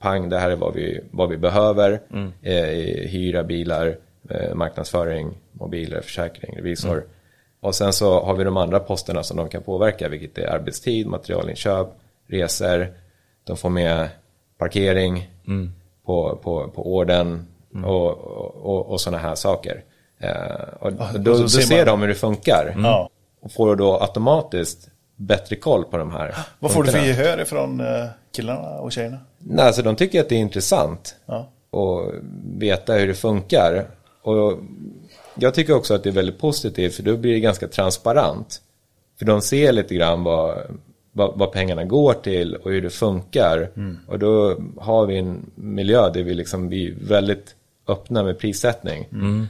pang, det här är vad vi, vad vi behöver, eh, hyra bilar, eh, marknadsföring, mobiler, försäkring, revisor. Och sen så har vi de andra posterna som de kan påverka, vilket är arbetstid, materialinköp, resor, de får med parkering på, på, på orden och, och, och sådana här saker. Eh, och då, och så då ser man- de hur det funkar. Och får då automatiskt bättre koll på de här Vad får du för gehör ifrån eh, killarna och tjejerna? Nej, alltså de tycker att det är intressant Ja. att veta hur det funkar. Och jag tycker också att det är väldigt positivt för då blir det ganska transparent. För de ser lite grann vad, vad, vad pengarna går till och hur det funkar. Och då har vi en miljö där vi liksom blir väldigt öppna med prissättning.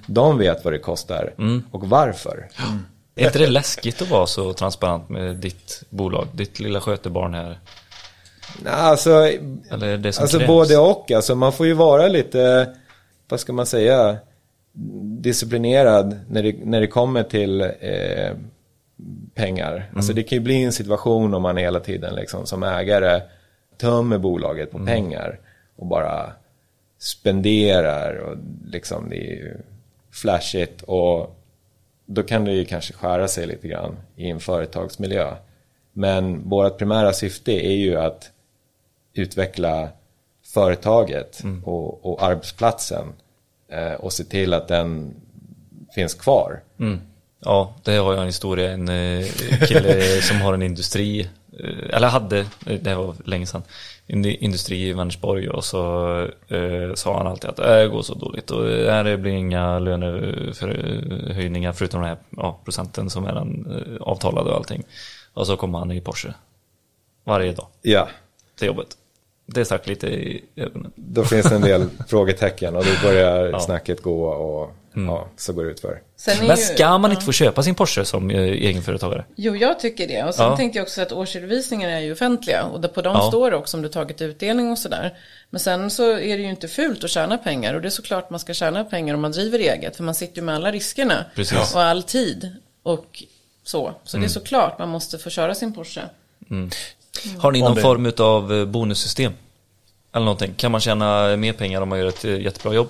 De vet vad det kostar och varför. Är inte det läskigt att vara så transparent med ditt bolag, ditt lilla skötebarn här? Alltså, Eller det som Alltså krävs? både och. Alltså man får ju vara lite, vad ska man säga, disciplinerad när det, när det kommer till eh, pengar. Alltså det kan ju bli en situation om man hela tiden liksom som ägare tömmer bolaget på pengar och bara spenderar och liksom det är ju flashigt och då kan det ju kanske skära sig lite grann i en företagsmiljö. Men vårt primära syfte är ju att utveckla företaget och, och arbetsplatsen eh, och se till att den finns kvar. Mm. Ja, det har jag en historia. En eh, kille <laughs> som har en industri, eller hade, eh, det var länge sedan, industri i Vänersborg och så eh, sa han alltid att det går så dåligt och det här blir inga lönehöjningar förutom den här ja, procenten som är den eh, avtalade och allting. Och så kommer han i Porsche varje dag Ja, till jobbet. Det stack lite i ögonen. då finns det en del <laughs> frågetecken och då börjar Ja. snacket gå och ja, så går det ut för. Sen är Men ju- ska man inte få köpa sin Porsche som eh, egenföretagare? Jo, jag tycker det. Och sen Ja. tänkte jag också att årsredovisningarna är ju offentliga. Och på dem Ja. står det också om du tagit utdelning och sådär. Men sen så är det ju inte fult att tjäna pengar. Och det är såklart man ska tjäna pengar om man driver eget. För man sitter ju med alla riskerna. Precis. Och all tid. Och så. Så Mm. det är såklart man måste få köra sin Porsche. Har ni någon form av eh, bonussystem? Eller någonting? Kan man tjäna mer pengar om man gör ett eh, jättebra jobb?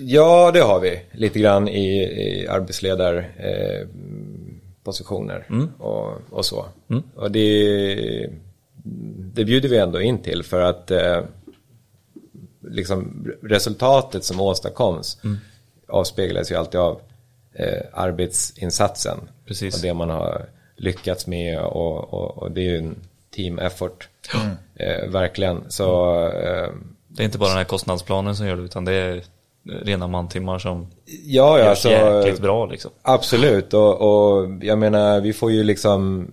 Ja, det har vi. Lite grann i, i arbetsledarpositioner eh, positioner och, och så. Och det, det bjuder vi ändå in till för att eh, liksom resultatet som åstadkoms avspeglas ju alltid av eh, arbetsinsatsen. Precis. Och det man har lyckats med och, och, och det är ju en team effort. Eh, verkligen. Så eh, Det är inte bara den här kostnadsplanen som gör det utan det är rena mantimmar som ja, ja, görs så, jäkligt bra liksom. Absolut, och, och jag menar vi får ju liksom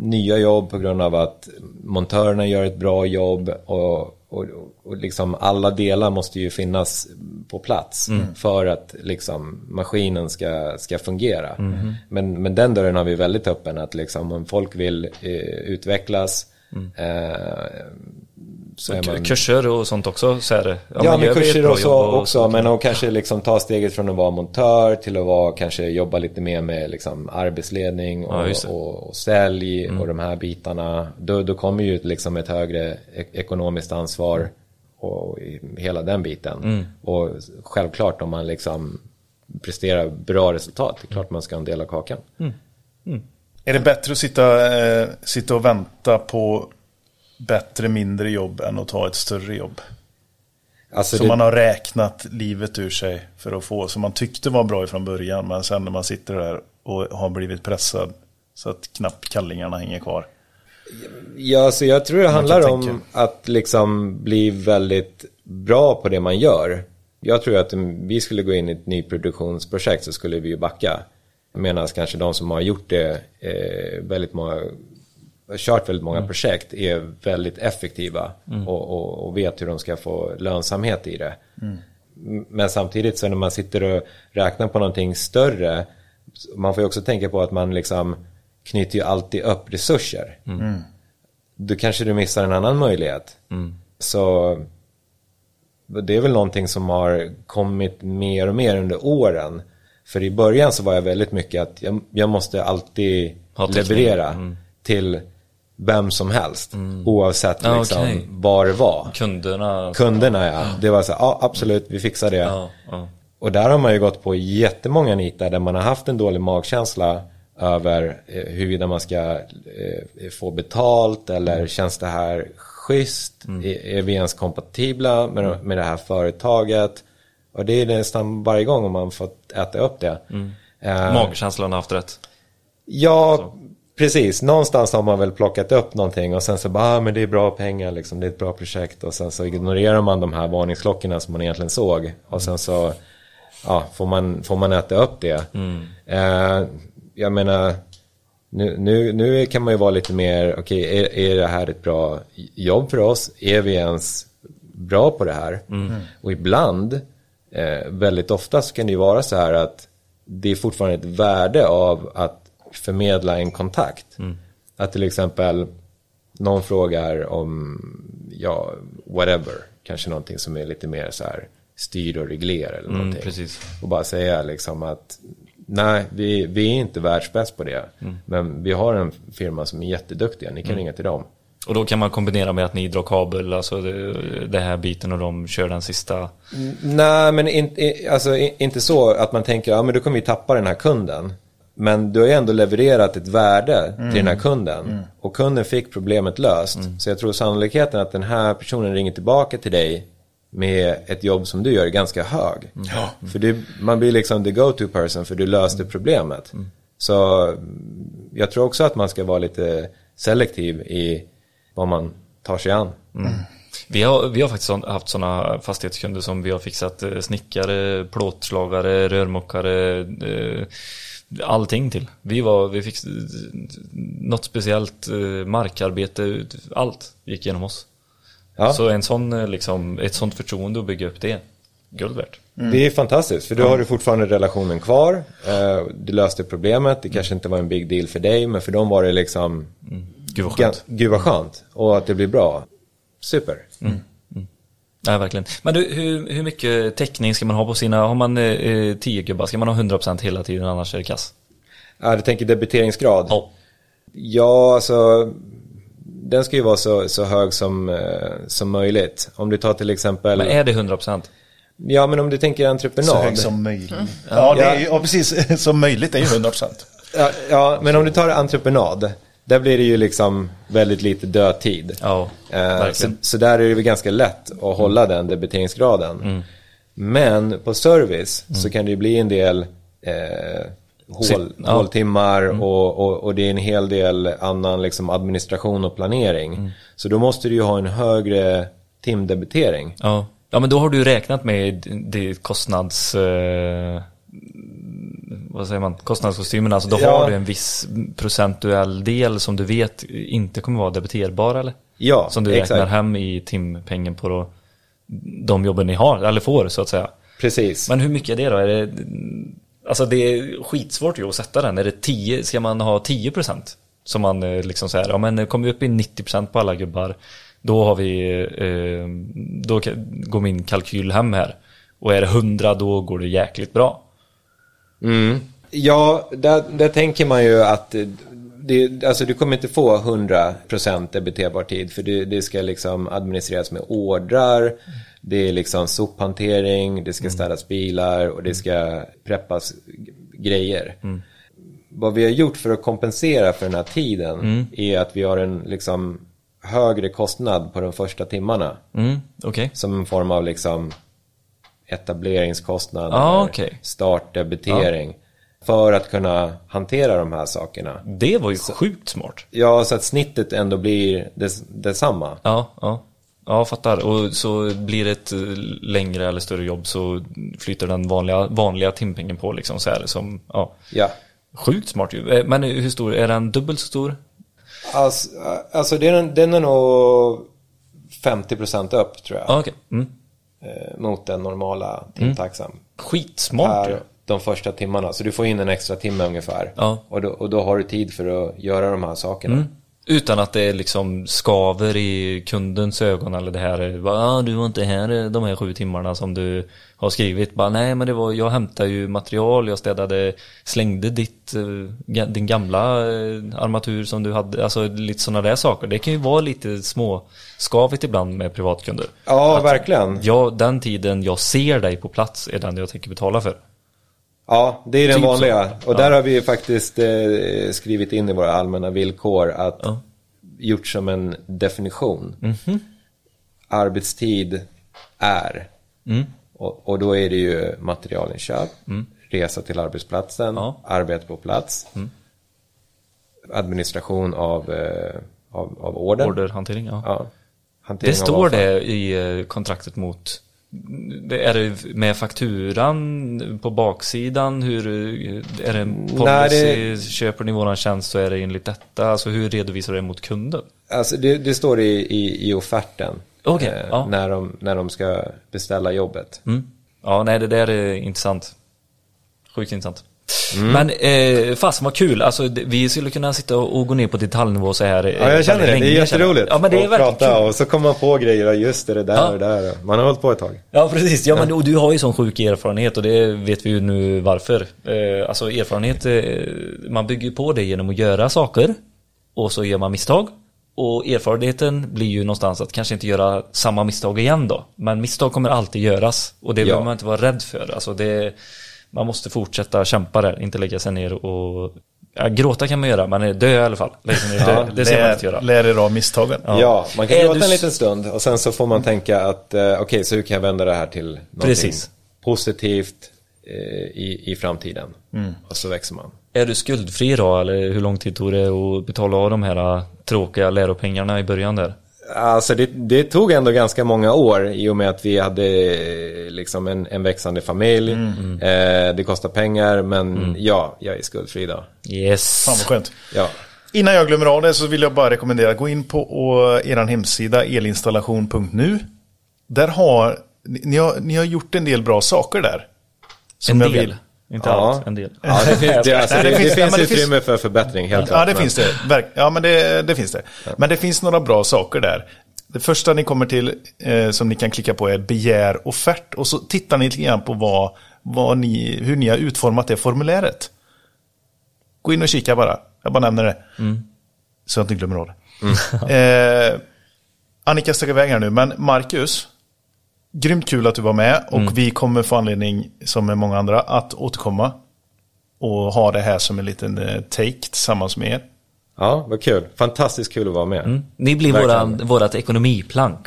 nya jobb på grund av att montörerna gör ett bra jobb och, och, och liksom alla delar måste ju finnas på plats för att liksom maskinen ska, ska fungera. Men, men den dörren har vi väldigt öppen att liksom om folk vill eh, utvecklas eh, så är man... Kurser och sånt också så är det. Ja, men kurser bra och också, men att kanske liksom ta steget från att vara montör till att vara, kanske jobba lite mer med liksom arbetsledning och, Ja. Mm. och, och sälj och de här bitarna. Då, då kommer ju liksom ett högre e- ekonomiskt ansvar och hela den biten. Mm. Och självklart om man liksom presterar bra resultat, det är klart man ska ha en del av kakan. Är det bättre att sitta, eh, sitta och vänta på bättre mindre jobb än att ta ett större jobb? Alltså Som det, man har räknat livet ur sig för att få, som man tyckte var bra från början. Men sen när man sitter där och har blivit pressad så att knappt kallingarna hänger kvar. Ja, så jag tror det handlar om tänka. att liksom bli väldigt bra på det man gör. Jag tror att om vi skulle gå in i ett nyproduktionsprojekt så skulle vi ju backa. Medan kanske de som har gjort det eh, väldigt många, har kört väldigt många projekt är väldigt effektiva och, och, och vet hur de ska få lönsamhet i det. M- Men samtidigt så när man sitter och räknar på någonting större, man får ju också tänka på att man liksom knyter ju alltid upp resurser. Då kanske du missar en annan möjlighet. Så det är väl någonting som har kommit mer och mer under åren. För i början så var jag väldigt mycket att jag, jag måste alltid leverera till vem som helst. Oavsett Ja, liksom okej. vad det var. Kunderna. Kunderna ja, det var så ja absolut vi fixar det. Ja. Och där har man ju gått på jättemånga nitar där man har haft en dålig magkänsla över eh, huruvida man ska eh, få betalt eller känns det här schysst? Är, är vi ens kompatibla med, med det här företaget? Och det är nästan varje gång om man fått äta upp det. Eh, Magkänslan har haft rätt. Ja, precis. Någonstans har man väl plockat upp någonting och sen så bara, ah, men det är bra pengar liksom, det är ett bra projekt och sen så ignorerar man de här varningsklockorna som man egentligen såg och sen så ja, får, man, får man äta upp det. Eh, jag menar, nu, nu, nu kan man ju vara lite mer, okej, är, är det här ett bra jobb för oss? Är vi ens bra på det här? Och ibland, eh, väldigt ofta så kan det ju vara så här att det är fortfarande ett värde av att förmedla en kontakt. Att till exempel någon frågar om, ja, whatever, kanske någonting som är lite mer så här styrd och reglerad eller någonting. precis. Och bara säga liksom att nej, vi, vi är inte världsbäst på det. Men vi har en firma som är jätteduktiga, ni kan ringa till dem. Och då kan man kombinera med att ni drar kabel, alltså det, det här biten och de kör den sista. Nej, men in, alltså, inte så att man tänker, ja men då kommer vi tappa den här kunden. Men du har ju ändå levererat ett värde till den här kunden. Och kunden fick problemet löst. Så jag tror sannolikheten att den här personen ringer tillbaka till dig med ett jobb som du gör är ganska hög. För du, man blir liksom the go-to person för du löste problemet. Så mm, jag tror också att man ska vara lite selektiv i vad man tar sig an. Vi har, vi har faktiskt haft sådana fastighetskunder som vi har fixat eh, snickare, plåtslagare, rörmokare, eh, allting till. Vi var, vi fick något speciellt eh, markarbete, allt gick genom oss. Ja. Så en sån, eh, liksom, ett sånt förtroende att bygga upp det. guld värt. Det är fantastiskt, för då har du fortfarande relationen kvar. Eh, Du löste problemet, det kanske inte var en big deal för dig, men för dem var det liksom... Gud vad skönt. Gud vad skönt. Och att det blir bra. Super. Ja, verkligen. Men du, hur, hur mycket täckning ska man ha på sina, har man eh, 10 gubbar, ska man ha 100% hela tiden annars är det kass? Ja, du tänker debiteringsgrad? Ja. Ja, alltså den ska ju vara så, så hög som, eh, som möjligt. Om du tar till exempel... Men är det 100%? Ja, men om du tänker entreprenad. Så hög som möjligt. Ja, det är, ju- ja, precis. <laughs> Som möjligt är ju 100 procent. Ja, ja, men om du tar entreprenad. Där blir det ju liksom väldigt lite dödtid. Ja, Eh, så, så där är det väl ganska lätt att hålla den debiteringsgraden. Mm. Men på service så kan det ju bli en del eh, hål, ja. Mm. håltimmar och, och, och det är en hel del annan liksom administration och planering. Mm. Så då måste du ju ha en högre timdebitering. Ja. ja, men då har du räknat med det kostnads... Eh, vad säger man? Kostnadskostymen, alltså då Ja. har du en viss procentuell del som du vet inte kommer vara debiterbar eller? Ja, Som du exakt. räknar hem i timpengen på då, de jobben ni har, eller får så att säga. Precis. Men hur mycket är det då? Är det, alltså det är skitsvårt ju att sätta den. Är det 10, ska man ha 10%? Som man eh, liksom säger, ja men kommer vi upp i 90% på alla gubbar, då har vi, eh, då går min kalkyl hem här. Och är det 100 då går det jäkligt bra. Mm. Ja, där, där tänker man ju att det, alltså du kommer inte få 100% debiterbar tid för det, det ska liksom administreras med ordrar, det är liksom sophantering, det ska städas bilar och det ska preppas grejer. Vad vi har gjort för att kompensera för den här tiden är att vi har en liksom högre kostnad på de första timmarna. Mm, okej. Som en form av liksom etableringskostnad Ah, okej. startdebitering. För att kunna hantera de här sakerna. Det var ju sjukt smart. Ja, så att snittet ändå blir des, detsamma. Ja, ja. Ja, fattar. Och så blir det ett eh, längre eller större jobb så flyter den vanliga, vanliga timpengen på liksom så här som, ja. Ja. Sjukt smart ju. Eh, Men hur stor, är den dubbelt så stor? Alltså, alltså den, den är nog 50% upp tror jag. Ja, okej. Mm. Eh, Mot den normala timtaxan. Skitsmart ju. Per de första timmarna. Så du får in en extra timme ungefär. Ja. Och, då, och då har du tid för att göra de här sakerna. Utan att det liksom skaver i kundens ögon eller det här är, bara, ah, du var inte här de här sju timmarna som du har skrivit. Bara, nej men det var, jag hämtade ju material, jag städade, slängde ditt, eh, din gamla eh, armatur som du hade, alltså lite sådana där saker. Det kan ju vara lite småskavigt ibland med privatkunder. Ja, verkligen. Ja, den tiden jag ser dig på plats är den jag tänker betala för. Ja, det är den Typ så. vanliga. Och där har vi ju faktiskt eh, skrivit in i våra allmänna villkor att Ja. gjort som en definition. Mhm. Arbetstid är. Mm. Och, och då är det ju materialinköp, resa till arbetsplatsen, Ja. arbete på plats, administration av, eh, av, av order. Orderhantering, ja. Ja. Hantering Det står det i eh, kontraktet mot det är det med fakturan på baksidan? Hur, är det en policy? Nej, det- Köper ni våran tjänst så är det enligt detta? Alltså hur redovisar du det mot kunden? Alltså det, det står i, i, i offerten. Okej, eh, ja. när, de, när de ska beställa jobbet. Mm. Ja, nej det där är intressant. Sjukt intressant. Mm. Men eh, fasen vad kul, alltså vi skulle kunna sitta och, gå ner på detaljnivå så här. eh, Ja, jag känner det. väldigt Det är länge, jätteroligt Ja, men det är att prata kul. och så kommer man på grejer. Just det, det där Ja. och det där. Man har hållit på ett tag. Ja precis, ja men och du har ju sån sjuk erfarenhet och det vet vi ju nu varför. Eh, alltså erfarenhet, eh, man bygger ju på det genom att göra saker och så gör man misstag. Och erfarenheten blir ju någonstans att kanske inte göra samma misstag igen då. Men misstag kommer alltid göras och det Ja. behöver man inte vara rädd för. Alltså det, man måste fortsätta kämpa där, inte lägga sig ner och ja, gråta kan man göra, men dö i alla fall. Ner och dö, det ska man inte göra. Lär er av misstagen. Ja, man kan Är gråta du en liten stund och sen så får man tänka att eh, okej, så hur kan jag vända det här till någonting Precis. positivt eh, i, i framtiden? Mm. Och så växer man. Är du skuldfri då, eller hur lång tid tog det att betala av de här äh, tråkiga läropengarna i början där? Alltså det, det tog ändå ganska många år i och med att vi hade liksom en, en växande familj. Mm, Eh, det kostar pengar men ja, jag är skuldfri då. Yes. Fan vad skönt. Ja. Innan jag glömmer av det så vill jag bara rekommendera gå in på och, er hemsida elinstallation.nu. Där har ni, ni, har, ni har gjort en del bra saker där. Som En jag del. vill. Inte Ja. allt, en del. Ja, det finns, det, alltså, det, det finns- finns, men det finns- utrymme för förbättring, helt klart. Ja, det men- finns det. Ja, men det, det finns det. Men det finns några bra saker där. Det första ni kommer till eh, som ni kan klicka på är begär offert. Och så tittar ni lite grann på vad, vad ni, hur ni har utformat det formuläret. Gå in och kika bara. Jag bara nämner det. Så jag inte glömmer av det. <laughs> Eh, Annika stack iväg här nu, men Marcus. Grymt kul att du var med och vi kommer få anledning, som med många andra, att återkomma. Och ha det här som en liten eh, take tillsammans med er. Ja, vad kul. Fantastiskt kul att vara med. Ni blir våran, vårat ekonomiplank.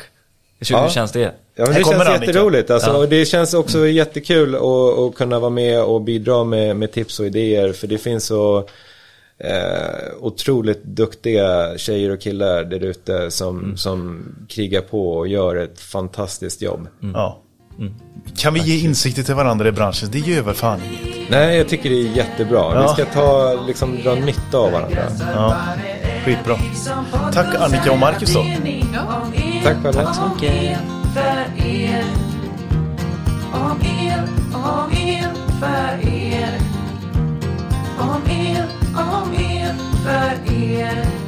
Hur, Ja. känns det? Ja, det känns Annika. jätteroligt. Alltså, Ja. och det känns också jättekul att, att kunna vara med och bidra med, med tips och idéer. För det finns så eh, otroligt duktiga tjejer och killar där ute som, mm. som krigar på och gör ett fantastiskt jobb. Mm. Ja. Mm. Kan vi Tack. ge insikter till varandra i branschen? Det gör väl fan inget? Nej, jag tycker det är jättebra. Ja. Vi ska ta, liksom, dra nytta av varandra. Ja. Skitbra. Tack Annika och Marcus då. Ja. Tack själv. Tack så mycket. but yeah